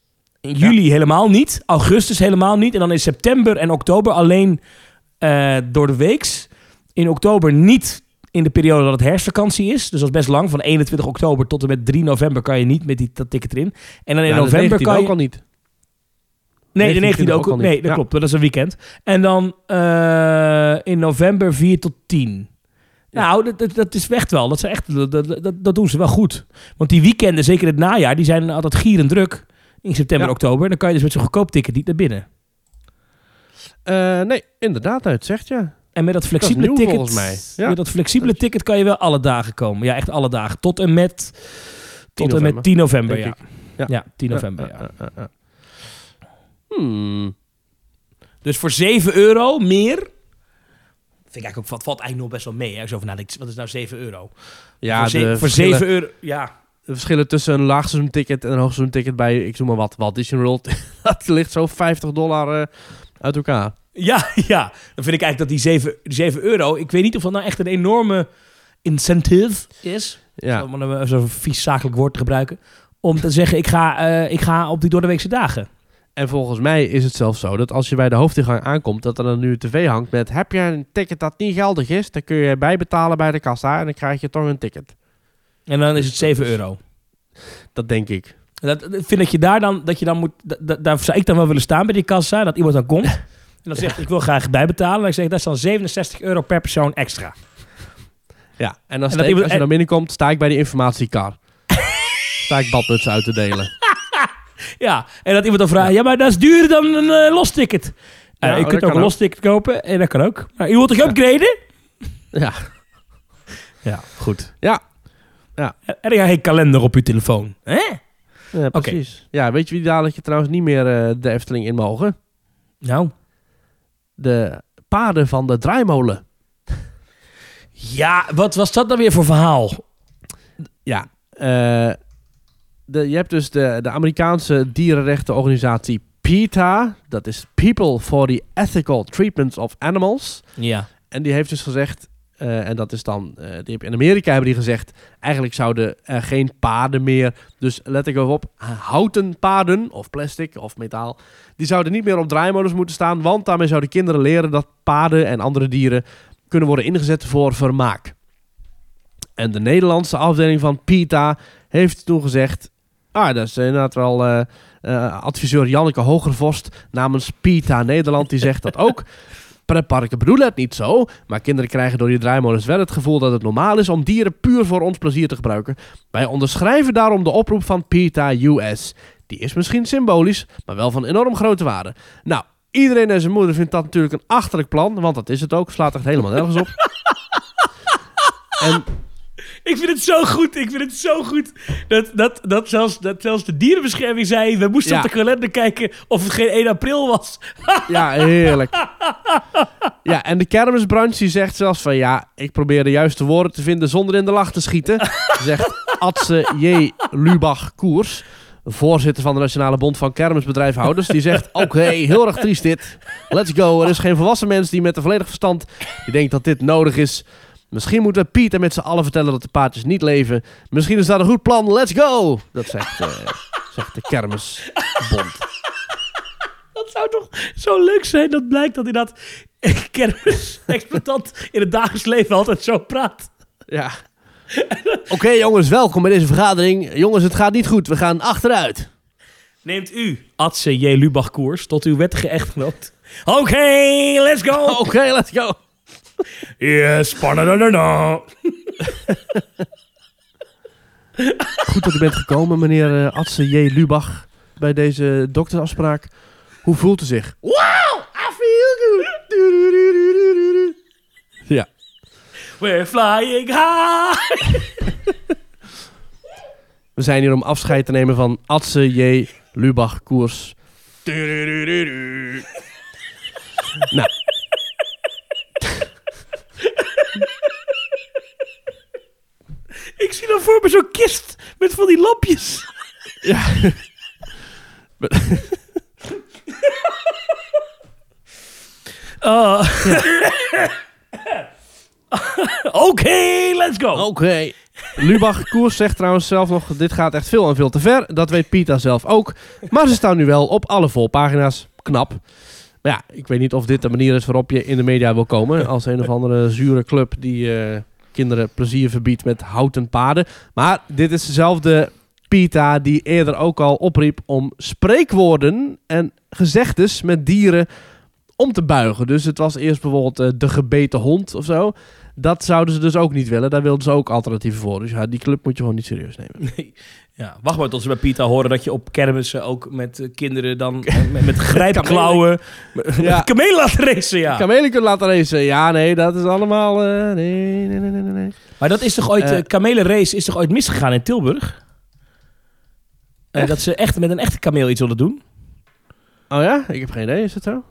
In juli helemaal niet. Augustus helemaal niet. En dan in september en oktober alleen eh, door de weeks. In oktober niet in de periode dat het herfstvakantie is. Dus dat is best lang. Van 21 oktober tot en met 3 november kan je niet met die, dat ticket erin. En dan in Ja, november 19e kan je... ook al niet. Nee, de 19e 19e ook, ook al niet. Nee, dat Ja. klopt. Dat is een weekend. En dan eh, in november 4 tot 10. Nou, dat, dat, dat is echt wel. Dat, zijn echt, dat, dat, doen ze wel goed. Want die weekenden, zeker het najaar, die zijn altijd gierend druk. In september, Ja. oktober. Dan kan je dus met zo'n goedkoop ticket niet naar binnen. Eh, nee, inderdaad, het zegt ja. En met dat flexibele nieuw ticket, mij. Ja. met dat flexibele ticket kan je wel alle dagen komen. Ja, echt alle dagen. Tot en met, tot en met 10 november, ja. Ja. Ja. 10 november. Hmm. Dus voor 7 euro meer. Vind ik eigenlijk ook, wat valt eigenlijk nog best wel mee. Hè? Je over nadenkt, wat is nou 7 euro? Ja, voor, ze- de voor verschillen- 7 euro, ja. De verschillen tussen een laagseizoen ticket en een hoogseizoen ticket bij, ik noem maar wat, Walt Disney World, <laughs> dat ligt zo 50 dollar eh, uit elkaar. Ja, <laughs> ja. Dan vind ik eigenlijk dat die 7, die 7 euro... Ik weet niet of dat nou echt een enorme incentive is. Ja, Om een- zo'n vies zakelijk woord te gebruiken. Om te zeggen, ik ga, eh, ik ga op die doordeweekse dagen. En volgens mij is het zelfs zo dat als je bij de hoofdingang aankomt, dat er dan nu een tv hangt met, heb je een ticket dat niet geldig is, dan kun je bijbetalen bij de kassa en dan krijg je toch een ticket. En dan is het 7 euro. Dat denk ik. Dat, ik vind dat je daar dan, dat je dan moet, da- da- daar zou ik dan wel willen staan bij die kassa, dat iemand dan komt. <laughs> En dan zegt ik wil graag bijbetalen. En ik zeg, dat is dan 67 euro per persoon extra. Ja, en, dan En dat ik- iemand- als je dan binnenkomt, sta ik bij die informatiekar. <laughs> sta ik badmutsen uit te delen. Ja, en dat iemand dan vraagt, ja, maar dat is duurder dan een eh, losticket. Ja, Ja, je oh, kunt ook een losticket kopen en dat kan ook. Maar u wilt toch upgraden? Ja, Ja, goed. ja. En dan ga je geen kalender op uw telefoon. Hè? ja precies. Ja, weet je wie dadelijk je trouwens niet meer eh, de Efteling in mogen? Nou. De paarden van de draaimolen. Ja, wat was dat nou weer voor verhaal? Ja, eh, de, je hebt dus de, de Amerikaanse dierenrechtenorganisatie PETA. Dat is People for the Ethical Treatment of Animals. Ja. En die heeft dus gezegd, eh, en dat is dan, eh, die heb, in Amerika hebben die gezegd, eigenlijk zouden er geen paarden meer, dus let ik even op, houten paarden of plastic of metaal, die zouden niet meer op draaimolens moeten staan, want daarmee zouden kinderen leren dat paarden en andere dieren kunnen worden ingezet voor vermaak. En de Nederlandse afdeling van PETA heeft toen gezegd, ah, dat is inderdaad wel eh, eh, adviseur Janneke Hogervorst namens PETA Nederland, die zegt dat ook. <laughs> Pretparken bedoelen het niet zo, maar kinderen krijgen door die draaimolens wel het gevoel dat het normaal is om dieren puur voor ons plezier te gebruiken. Wij onderschrijven daarom de oproep van PETA US. Die is misschien symbolisch, maar wel van enorm grote waarde. Nou, iedereen en zijn moeder vindt dat natuurlijk een achterlijk plan, want dat is het ook, slaat echt helemaal nergens op. <laughs> En Ik vind het zo goed. Ik vind het zo goed. Dat, dat, dat, zelfs, dat zelfs de dierenbescherming zei... we moesten Ja. op de kalender kijken of het geen 1 april was. <laughs> Ja, heerlijk. Ja, en de kermisbranche die zegt zelfs van... ja, ik probeer de juiste woorden te vinden zonder in de lach te schieten. <laughs> Zegt Atse J. Lubach-Koers, voorzitter van de Nationale Bond van Kermisbedrijfhouders. Die zegt, <laughs> oké, heel erg triest dit. Let's go. Er is geen volwassen mens die met een volledig verstand... die denkt dat dit nodig is. Misschien moeten we Pieter met z'n allen vertellen dat de paardjes niet leven. Misschien is dat een goed plan. Let's go. Dat zegt, eh, <laughs> zegt de Kermisbond. Dat zou toch zo leuk zijn. Dat blijkt dat inderdaad <laughs> kermis-exploitant in het dagelijks leven altijd zo praat. Ja. Oké jongens, welkom bij deze vergadering. Jongens, het gaat niet goed. We gaan achteruit. Neemt u, Atse J. Lubach koers, tot uw wettige echtgenoot. Oké, let's go. Oké, let's go. Yes, panadadada. Goed dat u bent gekomen, meneer eh Atse J. Lubach, bij deze doktersafspraak. Hoe voelt u zich? Wow, I feel good. Ja. We're flying high. We zijn hier om afscheid te nemen van Atse J. Lubach Koers. nou. Ik zie dan voor me zo'n kist met van die lampjes. Ja. Oh. <laughs> Oké, let's go. Oké. Lubach Koers zegt trouwens zelf nog, dit gaat echt veel en veel te ver. Dat weet Pita zelf ook. Maar ze staan nu wel op alle volpagina's. Knap. Maar ja, ik weet niet of dit de manier is waarop je in de media wil komen. Als een of andere zure club die eh, kinderen plezier verbiedt met houten paarden. Maar dit is dezelfde Pita die eerder ook al opriep om spreekwoorden en gezegdes met dieren om te buigen. Dus het was eerst bijvoorbeeld eh, de gebeten hond of zo. Dat zouden ze dus ook niet willen. Daar wilden ze ook alternatieven voor. Dus ja, die club moet je gewoon niet serieus nemen. Nee. Ja, wacht maar tot ze bij Pita horen dat je op kermissen ook met eh, kinderen dan <laughs> met, met grijpklauwen met, <laughs> Ja. kamelen laten racen, ja. Kamelen kunnen laten racen. Ja, nee, dat is allemaal... eh, nee, nee, nee, nee, nee. Maar dat is toch ooit, eh kamelenrace is toch ooit misgegaan in Tilburg? Dat ze echt met een echte kameel iets wilden doen? Oh ja? Ik heb geen idee. Is het zo?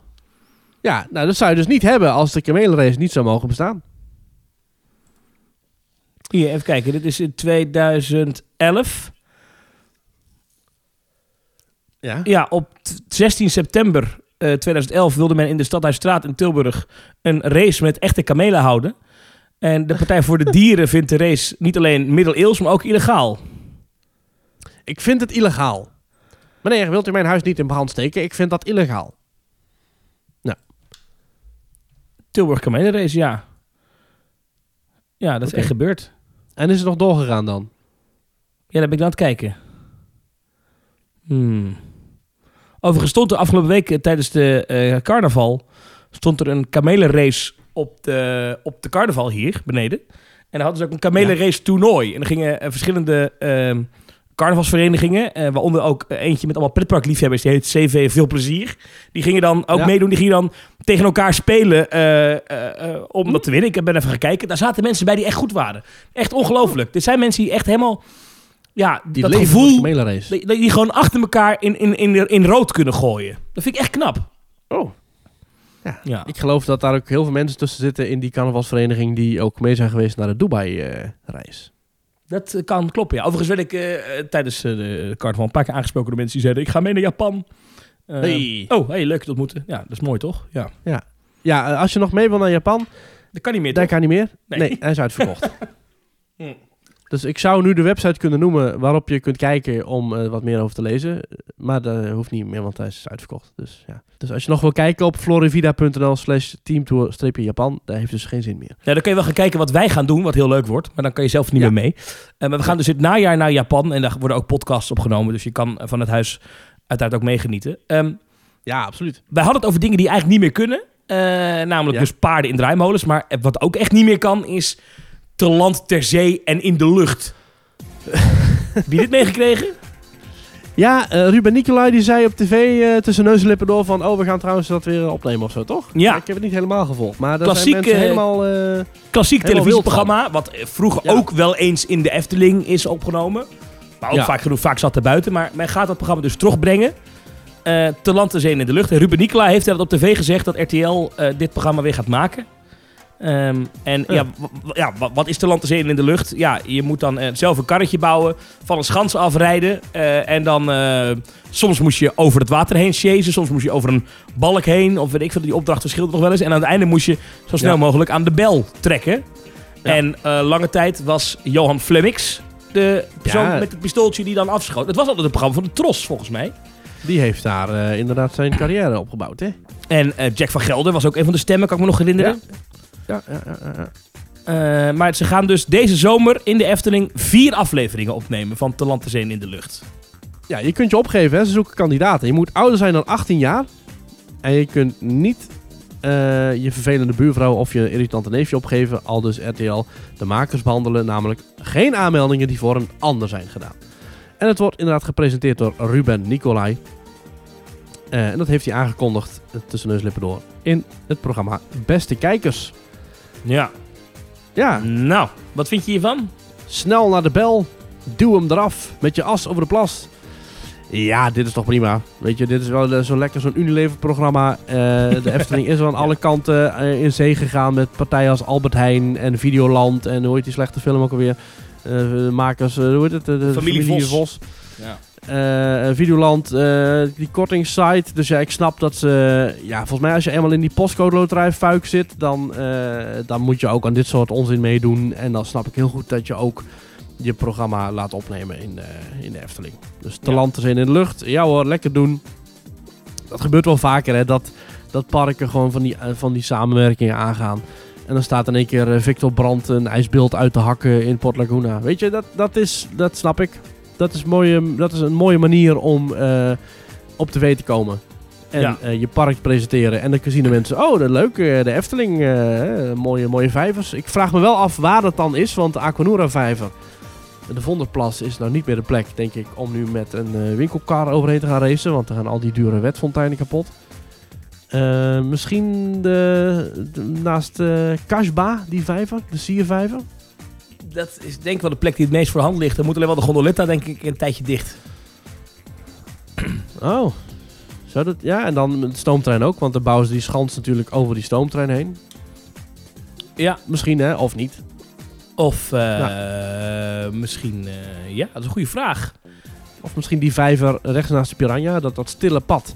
Ja, nou dat zou je dus niet hebben als de kamelenrace niet zou mogen bestaan. Hier, even kijken. Dit is in 2011. Ja? Ja, op t- 16 september eh, 2011 wilde men in de Stadhuisstraat in Tilburg een race met echte kamelen houden. En de Partij voor de <laughs> Dieren vindt de race niet alleen middeleeuws, maar ook illegaal. Ik vind het illegaal. Meneer, wilt u mijn huis niet in brand steken? Ik vind dat illegaal. Tilburg kamelenrace, ja. Ja, dat is echt gebeurd. En is het nog doorgegaan dan? Ja, daar ben ik aan het kijken. Hmm. Overigens stond er afgelopen week eh, tijdens de eh, carnaval... stond er een kamelenrace op de, op de carnaval hier beneden. En dan hadden ze ook een kamelenrace toernooi. En dan gingen eh, verschillende ehm, carnavalsverenigingen... eh, waaronder ook eentje met allemaal pretparkliefhebbers... die heet CV Veel Plezier. Die gingen dan ook Ja. meedoen. Die gingen dan tegen elkaar spelen om dat te winnen. Ik ben even gaan kijken. Daar zaten mensen bij die echt goed waren. Echt ongelooflijk. Dit zijn mensen die echt helemaal... Ja, Die dat gevoel... Die, die gewoon achter elkaar in, in, in, in rood kunnen gooien. Dat vind ik echt knap. Oh. Ja. Ja. Ik geloof dat daar ook heel veel mensen tussen zitten in die carnavalsvereniging die ook mee zijn geweest naar de Dubai-reis. Dat eh, kan kloppen, ja. Overigens werd ik eh, eh, tijdens eh, de carnaval een paar keer aangesproken door mensen die zeiden... ik ga mee naar Japan. Eh, Hey. Oh, hey, leuk te ontmoeten. Ja, dat is mooi, toch? Ja. ja, eh, als je nog mee wil naar Japan, Dat kan niet meer, daar toch? kan niet meer. Nee. Nee, hij is uitverkocht. <laughs> Hm. Dus ik zou nu de website kunnen noemen waarop je kunt kijken om eh, wat meer over te lezen. Maar dat hoeft niet meer, want hij is uitverkocht. Dus, ja. dus als je nog wil kijken op florivida.nl slash teamtour-japan, daar heeft dus geen zin meer. Ja, dan kun je wel gaan kijken wat wij gaan doen, wat heel leuk wordt. Maar dan kan je zelf niet Ja. meer mee. Eh, maar we gaan dus dit najaar naar Japan. En daar worden ook podcasts opgenomen. Dus je kan van het huis uiteraard ook meegenieten. Ehm, Ja, absoluut. wij hadden het over dingen die eigenlijk niet meer kunnen. Eh, namelijk Ja. dus paarden in draaimolens. Maar wat ook echt niet meer kan is te land, ter zee en in de lucht. Heb je dit meegekregen? Ja, eh, Ruben Nicolai die zei op tv eh, tussen neus en lippen door van... Oh, we gaan trouwens dat weer opnemen of zo, toch? Ja. Ik heb het niet helemaal gevolgd. Maar daar Klassiek, zijn mensen helemaal... eh, Klassiek Helemaal televisieprogramma. Wat vroeger Ja. ook wel eens in de Efteling is opgenomen. Maar ook Ja. vaak genoeg, vaak zat er buiten. Maar men gaat dat programma dus terugbrengen. te land, te zee en in de lucht. En Ruben Nicolai heeft dat op tv gezegd dat RTL dit programma weer gaat maken. Ehm, en ja, Ja. wat is te land, te zee in de lucht? Ja, je moet dan eh, zelf een karretje bouwen, van een schans afrijden. eh, en dan, eh, soms moest je over het water heen chasen, soms moest je over een balk heen. Of weet ik veel, die opdracht verschilde nog wel eens. En aan het einde moest je zo snel Ja. mogelijk aan de bel trekken. Ja. En lange tijd was Johan Flemmix de persoon Ja. met het pistooltje die dan afschoot. Het was altijd een programma van de Tros, volgens mij. die heeft daar inderdaad zijn carrière opgebouwd, hè? En Jack van Gelder was ook een van de stemmen, kan ik me nog herinneren. Eh, maar ze gaan dus deze zomer in de Efteling vier afleveringen opnemen van Te Land, in de Lucht. Ja, je kunt je opgeven, hè. Ze zoeken kandidaten. Je moet ouder zijn dan 18 jaar. En je kunt niet eh, je vervelende buurvrouw of je irritante neefje opgeven. Al dus RTL de makers behandelen. Namelijk geen aanmeldingen die voor een ander zijn gedaan. En het wordt inderdaad gepresenteerd door Ruben Nicolai. Eh, en dat heeft hij aangekondigd tussen neus en lippen door. In het programma Beste Kijkers. Ja. Ja, Nou, wat vind je hiervan? snel naar de bel. Duw hem eraf met je as over de plas. Ja, dit is toch prima. Weet je, dit is wel eh, zo lekker zo'n Unilever-programma. Eh, de <laughs> Efteling is wel aan alle kanten eh, in zee gegaan met partijen als Albert Heijn en Videoland. En hoe heet die slechte film ook alweer? De makers, hoe heet het? De, de Familie Vos. Ja. Eh, Videoland, eh, die kortingssite. Dus ja, ik snap dat ze... Ja, volgens mij als je eenmaal in die postcode loterij fuik zit... Dan, dan moet je ook aan dit soort onzin meedoen. En dan snap ik heel goed dat je ook je programma laat opnemen in de, in de Efteling. Dus te Ja. land te zijn in de lucht. Ja hoor, lekker doen. Dat gebeurt wel vaker hè, dat, dat parken gewoon van die, van die samenwerkingen aangaan. En dan staat in één keer Victor Brandt een ijsbeeld uit te hakken in Port Laguna. Weet je, dat, dat, is, dat snap ik. Dat is, mooie, dat is een mooie manier om eh, op tv te komen. En Ja. eh, je park presenteren. En dan zien de mensen, oh, dat leuk, eh, de Efteling, mooie, mooie vijvers. Ik vraag me wel af waar dat dan is, want de Aquanura vijver, de Vonderplas is nou niet meer de plek, denk ik, om nu met een winkelkar overheen te gaan racen. Want dan gaan al die dure wetfonteinen kapot. Misschien de, de- naast uh, Kasba, die vijver, de siervijver. Dat is denk ik wel de plek die het meest voor hand ligt. Dan moet alleen wel de gondoletta denk ik een tijdje dicht. <clears throat> Oh, zou dat? Ja, en dan de stoomtrein ook, want dan bouwen ze die schans natuurlijk over die stoomtrein heen. Ja. Misschien hè, of niet. Of eh, misschien... eh, ja, dat is een goede vraag. Of misschien die vijver rechts naast de Piranha, dat, dat stille pad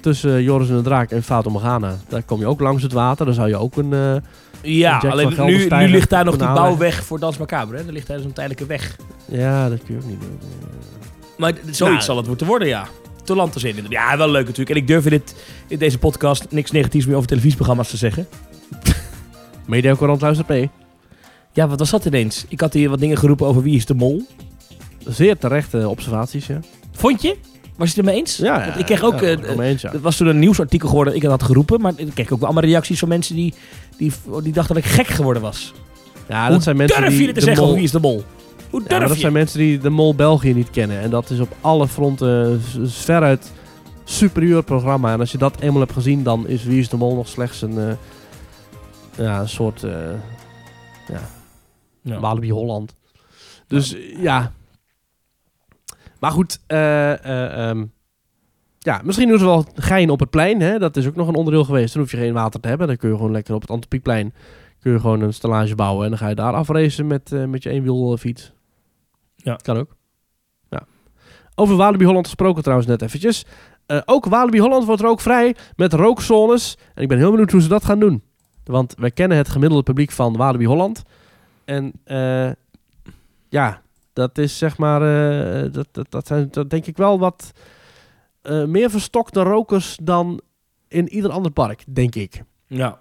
tussen Joris en de Draak en Fata Morgana. Daar kom je ook langs het water, dan zou je ook een... eh, Ja, alleen nu, nu ligt daar nog die bouwweg voor Dans Macabre. Hè? Er ligt daar zo'n tijdelijke weg. ja, dat kun je ook niet doen. Maar d- zoiets Nou. zal het moeten worden, ja. Te land te zin. Ja, wel leuk natuurlijk. En ik durf in, dit, in deze podcast niks negatiefs meer over televisieprogramma's te zeggen. <laughs> Mediacorant luistert mee. Ja, wat was dat ineens? Ik had hier wat dingen geroepen over wie is de mol. Zeer terechte observaties, ja. Vond je? Was je het ermee eens? Ja, ik kreeg ook... ja, eh, eens, ja. Het was toen een nieuwsartikel geworden dat ik het had geroepen. Maar ik kreeg ook wel allemaal reacties van mensen die, die, die dachten dat ik gek geworden was. Ja, Hoe dat zijn mensen durf die je te zeggen mol- wie is de mol? Hoe durf dat je? zijn mensen die de Mol België niet kennen. En dat is op alle fronten veruit superieur programma. En als je dat eenmaal hebt gezien, dan is Wie is de Mol nog slechts een, eh, ja, een soort eh Ja. Walibi Holland. Dus ja. Maar goed, eh, eh, ehm, ja, misschien doen ze wel gein op het plein. Hè? Dat is ook nog een onderdeel geweest. Dan hoef je geen water te hebben. Dan kun je gewoon lekker op het Antropiekplein kun je gewoon een stellage bouwen. En dan ga je daar afracen met, eh, met je eenwielfiets. Ja. Kan ook. Ja. Over Walibi Holland gesproken trouwens net eventjes. Ook Walibi Holland wordt rookvrij met rookzones. En ik ben heel benieuwd hoe ze dat gaan doen. Want wij kennen het gemiddelde publiek van Walibi Holland. En ja, dat is zeg maar... eh, dat, dat, dat zijn dat denk ik wel wat eh, meer verstokte rokers dan in ieder ander park, denk ik. Ja.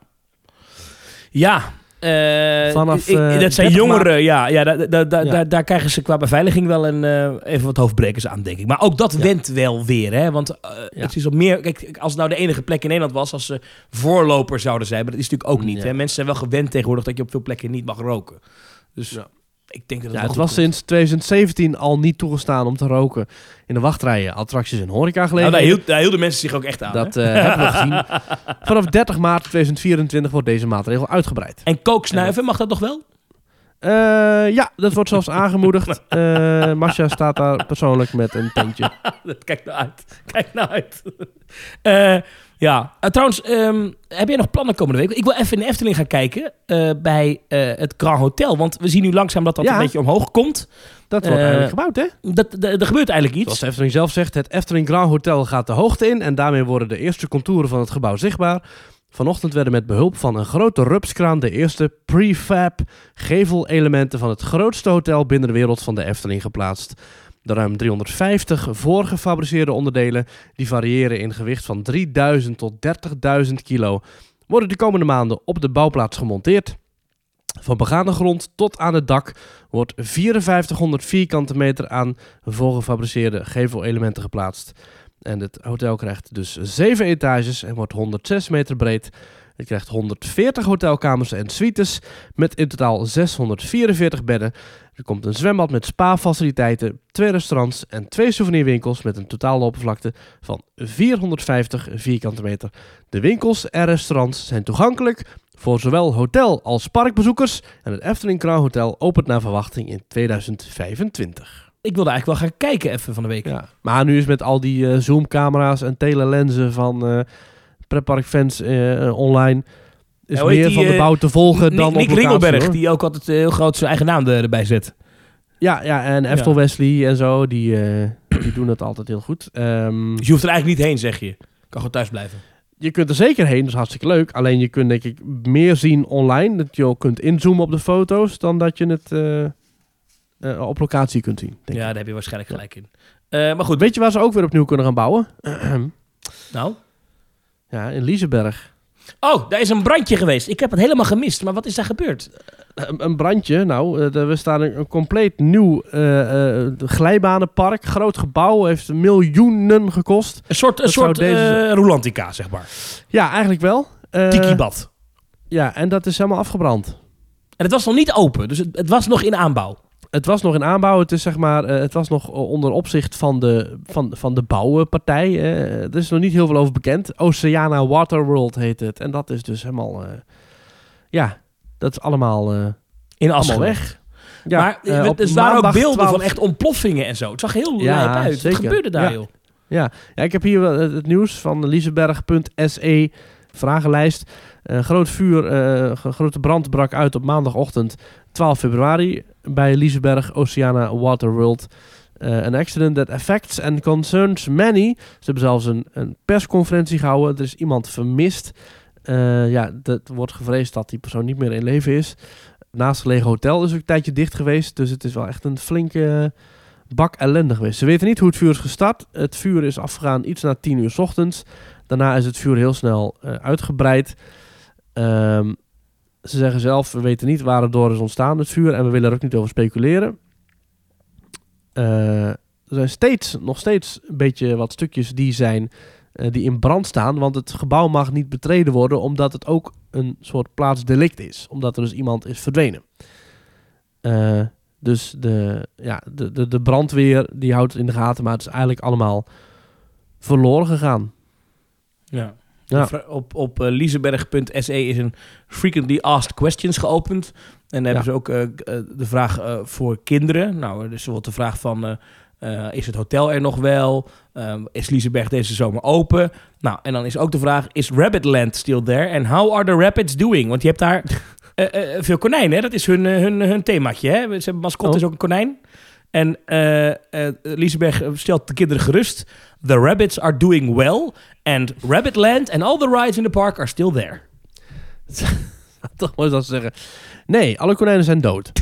Ja. eh, Vanaf, ik- dat zijn 30 jongeren, ja. ja, daar, daar, daar, Ja. daar, daar krijgen ze qua beveiliging wel een, even wat hoofdbrekers aan, denk ik. Maar ook dat Ja. went wel weer, hè. Want Ja. het is op meer... Kijk, als het nou de enige plek in Nederland was, als ze voorloper zouden zijn. Maar dat is natuurlijk ook niet, hè. Mensen zijn wel gewend tegenwoordig dat je op veel plekken niet mag roken. Dus Ja. Ik denk dat Ja, het het wel was komt. sinds 2017 al niet toegestaan om te roken in de wachtrijen, attracties en Nou, horecagelegenheden. daar, hield, daar hielden mensen zich ook echt aan, dat eh, hebben we gezien. <laughs> Vanaf 30 maart 2024 wordt deze maatregel uitgebreid. En kooksnuiven, mag dat nog wel? Eh, ja, dat wordt zelfs aangemoedigd. Eh Masha staat daar persoonlijk met een tentje. <laughs> Kijk nou uit. Kijk nou uit. Ja. Eh, trouwens, ehm, heb jij nog plannen komende week? Ik wil even in de Efteling gaan kijken eh, bij eh, het Grand Hotel. Want we zien nu langzaam dat dat Ja. een beetje omhoog komt. Dat wordt eigenlijk gebouwd, hè? Dat, er gebeurt eigenlijk Zoals iets. de Efteling zelf zegt, het Efteling Grand Hotel gaat de hoogte in en daarmee worden de eerste contouren van het gebouw zichtbaar. Vanochtend werden met behulp van een grote rupskraan de eerste prefab gevelelementen van het grootste hotel binnen de wereld van de Efteling geplaatst. De ruim 350 voorgefabriceerde onderdelen, die variëren in gewicht van 3000 tot 30.000 kilo, worden de komende maanden op de bouwplaats gemonteerd. Van begane grond tot aan het dak wordt 5400 vierkante meter aan voorgefabriceerde gevelelementen geplaatst. En het hotel krijgt dus 7 etages en wordt 106 meter breed. Het krijgt 140 hotelkamers en suites met in totaal 644 bedden. Er komt een zwembad met spa-faciliteiten, twee restaurants en twee souvenirwinkels met een totale oppervlakte van 450 vierkante meter. De winkels en restaurants zijn toegankelijk voor zowel hotel- als parkbezoekers en het Efteling Crown Hotel opent naar verwachting in 2025. Ik wilde eigenlijk wel gaan kijken even van de week. Ja. Maar nu is met al die eh, zoomcamera's en telelensen van pretparkfans eh, online... is Ja, meer die, van de eh, bouw te volgen dan Nick, op Ringelberg, die ook altijd eh, heel groot zijn eigen naam er- erbij zet. Ja, ja, en Eftel Ja. Wesley en zo, die, eh, die doen het altijd heel goed. Ehm, Dus je hoeft er eigenlijk niet heen, zeg je. Kan gewoon thuis blijven. je kunt er zeker heen, dat is hartstikke leuk. Alleen je kunt denk ik meer zien online, dat je ook kunt inzoomen op de foto's, dan dat je het op locatie kunt zien. Denk Ja, daar heb je waarschijnlijk gelijk in. Maar goed, Weet je waar ze ook weer opnieuw kunnen gaan bouwen? nou... ja, in Liseberg. Oh, daar is een brandje geweest. Ik heb het helemaal gemist. Maar wat is daar gebeurd? Een, een brandje, nou, eh, we staan een, een compleet nieuw eh, eh, glijbanenpark. Groot gebouw, heeft miljoenen gekost. Een soort, een soort deze- eh, Rolantica, zeg maar. Ja, eigenlijk wel. Eh, Tiki-bad. Ja, en dat is helemaal afgebrand. En het was nog niet open, dus het, het was nog in aanbouw. Het was nog in aanbouw. Het, is zeg maar, eh, het was nog onder opzicht van de, van, van de bouwpartij. eh. er is nog niet heel veel over bekend. Oceana Waterworld heet het. En dat is dus helemaal... eh, ja, dat is allemaal, eh, In allemaal weg. Ja, maar eh, er op waren ook beelden 12 van echt ontploffingen en zo. Het zag heel Ja, uit. zeker. Wat gebeurde daar, Ja. joh? Ja, ik heb hier het nieuws van Liseberg.se vragenlijst. Een groot vuur, eh, een grote brand brak uit op maandagochtend 12 februari bij Liseberg Oceana Waterworld. Eh an accident that affects and concerns many. Ze hebben zelfs een, een persconferentie gehouden. Er is iemand vermist. Eh, ja, dat wordt gevreesd dat die persoon niet meer in leven is. Naastgelegen hotel is ook een tijdje dicht geweest. Dus het is wel echt een flinke bak ellende geweest. Ze weten niet hoe het vuur is gestart. Het vuur is afgegaan iets na 10 uur ochtends. Daarna is het vuur heel snel eh, uitgebreid. Ehm, ze zeggen zelf, we weten niet waar het door is ontstaan, het vuur. En we willen er ook niet over speculeren. Eh, er zijn steeds, nog steeds een beetje wat stukjes die zijn eh, die in brand staan. Want het gebouw mag niet betreden worden, omdat het ook een soort plaatsdelict is. Omdat er dus iemand is verdwenen. Eh, dus de, ja, de, de, de brandweer die houdt het in de gaten, maar het is eigenlijk allemaal verloren gegaan. Ja. Ja. Op, op eh, lieseberg.se is een frequently asked questions geopend. En dan hebben ze ook eh, eh, de vraag voor kinderen. Nou, dus bijvoorbeeld de vraag van... is het hotel er nog wel? Ehm, is Lieseberg deze zomer open? Nou, en dan is ook de vraag... Is Rabbitland still there? En how are the rabbits doing? Want je hebt daar <laughs> veel konijnen, hè? Dat is hun, hun, hun themaatje, hè? Ze hebben mascotte Oh. is ook een konijn. En eh eh, Lieseberg stelt de kinderen gerust. The rabbits are doing well. And Rabbitland and all the rides in the park are still there. <laughs> Toch mooi dat ze zeggen. Nee, alle konijnen zijn dood. <laughs>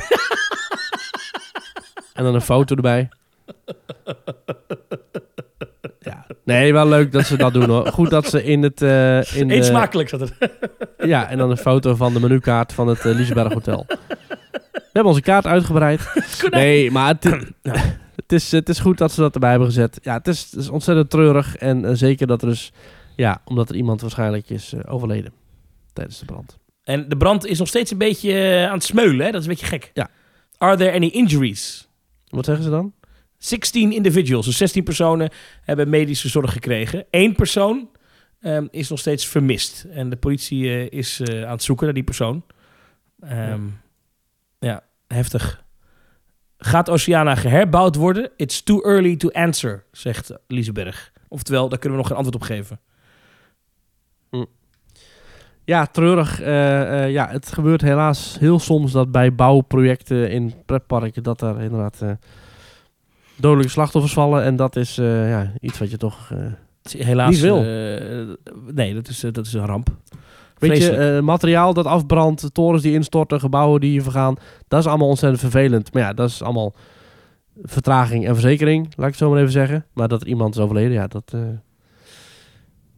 en dan een foto erbij. ja. Nee, wel leuk dat ze dat doen hoor. Goed dat ze in het... eh in Eet de- smakelijk zat het. Ja, en dan een foto van de menukaart van het uh, Liesberg Hotel. We hebben onze kaart uitgebreid. <laughs> Nee, maar het, het, is, het is goed dat ze dat erbij hebben gezet. Ja, het is, het is ontzettend treurig. En eh, zeker dat er dus... Ja, omdat er iemand waarschijnlijk is eh, overleden tijdens de brand. En de brand is nog steeds een beetje eh, aan het smeulen, hè? Dat is een beetje gek. Ja. Are there any injuries? Wat zeggen ze dan? 16 individuals, dus 16 personen hebben medische zorg gekregen. Eén persoon ehm, is nog steeds vermist. En de politie is aan het zoeken naar die persoon. Ehm, ja. Heftig. Gaat Oceana geherbouwd worden? It's too early to answer, zegt Liseberg. Oftewel, daar kunnen we nog geen antwoord op geven. Ja, treurig. Eh, eh, ja, het gebeurt helaas heel soms dat bij bouwprojecten in pretparken... dat er inderdaad eh, dodelijke slachtoffers vallen. En dat is ja, iets wat je toch... Helaas. Niet wil. nee, dat is, dat is een ramp. Weet je, Vreselijk. eh, materiaal dat afbrandt, torens die instorten, gebouwen die vergaan, dat is allemaal ontzettend vervelend. Maar ja, dat is allemaal vertraging en verzekering, laat ik het zo maar even zeggen. Maar dat er iemand is overleden, ja, dat, eh,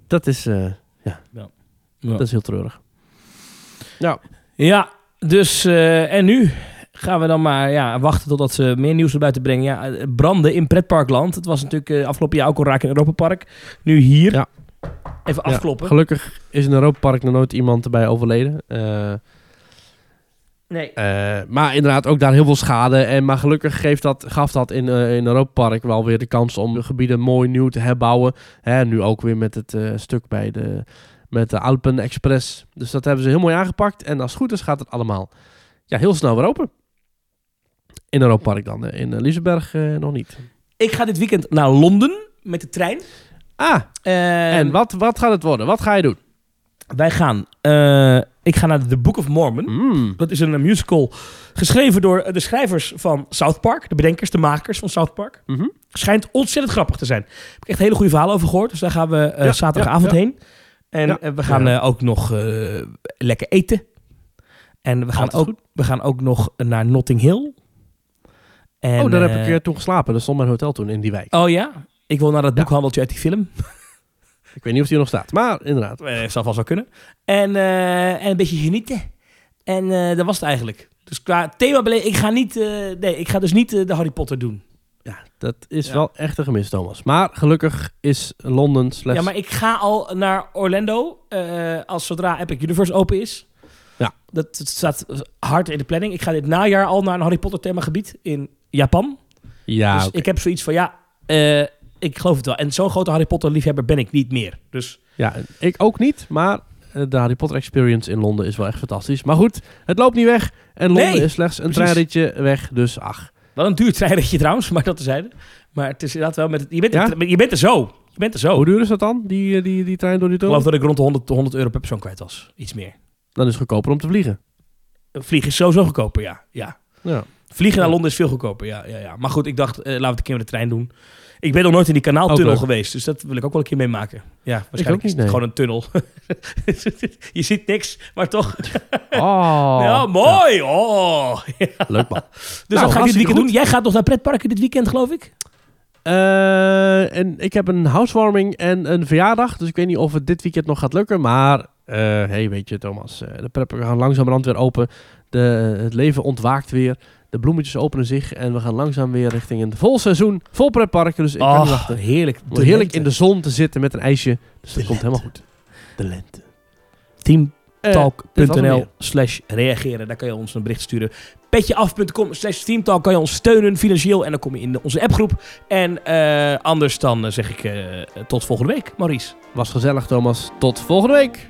dat, is, eh, Ja. dat is heel treurig. Nou, Ja, dus en nu gaan we dan maar ja, wachten totdat ze meer nieuws naar buiten brengen. Ja, branden in pretparkland. Het was natuurlijk afgelopen jaar ook al raak in Europa Park. Nu hier. Ja. Even ja, afkloppen. gelukkig is in Europa Park nog nooit iemand erbij overleden. Eh, nee. Eh, maar inderdaad ook daar heel veel schade. En, maar gelukkig geeft dat, gaf dat in, eh in Europa Park wel weer de kans om de gebieden mooi nieuw te herbouwen. Hè, nu ook weer met het stuk bij de, met de Alpen Express. Dus dat hebben ze heel mooi aangepakt. En als het goed is gaat het allemaal ja, heel snel weer open. In Europa Park dan. In uh, Liseberg nog niet. Ik ga dit weekend naar Londen met de trein. Ah, Eh, en wat, wat gaat het worden? Wat ga je doen? Wij gaan... eh, ik ga naar The Book of Mormon. Mm. Dat is een eh, musical geschreven door eh, de schrijvers van South Park. De bedenkers, de makers van South Park. Mhm. Schijnt ontzettend grappig te zijn. Heb ik echt hele goede verhalen over gehoord. Dus daar gaan we Ja, zaterdagavond ja, ja. heen. En we gaan ook nog lekker eten. En we gaan, Altijd ook, goed. we gaan ook nog naar Notting Hill. En, oh, daar heb ik toen geslapen. Dat stond mijn hotel toen in die wijk. Oh ja? Ik wil naar dat boekhandeltje uit die film. Ik weet niet of die er nog staat. Maar inderdaad. Eh, zal vast wel kunnen. En, eh, en een beetje genieten. En eh, dat was het eigenlijk. Dus qua thema ik ga niet... nee, ik ga dus niet de Harry Potter doen. Ja, dat is Ja. wel echt een gemis, Thomas. Maar gelukkig is Londen slechts... Ja, maar ik ga al naar Orlando als zodra Epic Universe open is. Ja. Dat, dat staat hard in de planning. Ik ga dit najaar al naar een Harry Potter themagebied in Japan. Ja, dus ik heb zoiets van, ja, ik geloof het wel. En zo'n grote Harry Potter liefhebber ben ik niet meer. Dus ja, ik ook niet, maar eh, de Harry Potter Experience in Londen is wel echt fantastisch. Maar goed, het loopt niet weg. En Londen Nee, is slechts een treinritje weg, dus ach. wel een duur treinritje trouwens, maar dat tezijde. Maar het is inderdaad wel met het, je, bent Ja? er, je bent er zo. Je bent er zo. Hoe duur is dat dan, die, eh, die, die trein door die Ik geloof tunnel? dat ik rond de 100, 100 euro per persoon kwijt was. Iets meer. Dan is het goedkoper om te vliegen. Vliegen is sowieso goedkoper, ja. ja. Ja. Vliegen naar. Londen is veel goedkoper, ja. ja, ja. Maar goed, ik dacht, eh, laten we het een keer met de trein doen. Ik ben nog nooit in die kanaaltunnel geweest, dus dat wil ik ook wel een keer meemaken. Ja, waarschijnlijk niet, is het nee. gewoon een tunnel. <laughs> je ziet niks, maar toch. <laughs> Oh. ja, mooi! Oh. Ja, leuk man. <laughs> Dus Nou, wat ga ik dit weekend goed. doen? Jij gaat nog naar pretparken dit weekend, geloof ik? Eh, en ik heb een housewarming en een verjaardag. Dus ik weet niet of het dit weekend nog gaat lukken. Maar, eh hey, weet je Thomas, eh, de preppen gaan langzamerhand weer open. De, het leven ontwaakt weer. De bloemetjes openen zich en we gaan langzaam weer richting een vol seizoen. Vol dus ik kan niet wachten. heerlijk. Heerlijk in de zon te zitten met een ijsje. Dus dat komt helemaal goed. De lente. Eh, teamtalk.nl slash reageren. Daar kan je ons een bericht sturen. Petjeaf.com slash teamtalk kan je ons steunen financieel. En dan kom je in onze appgroep. En eh, anders dan eh, zeg ik tot volgende week, Maurice. Was gezellig, Thomas. Tot volgende week.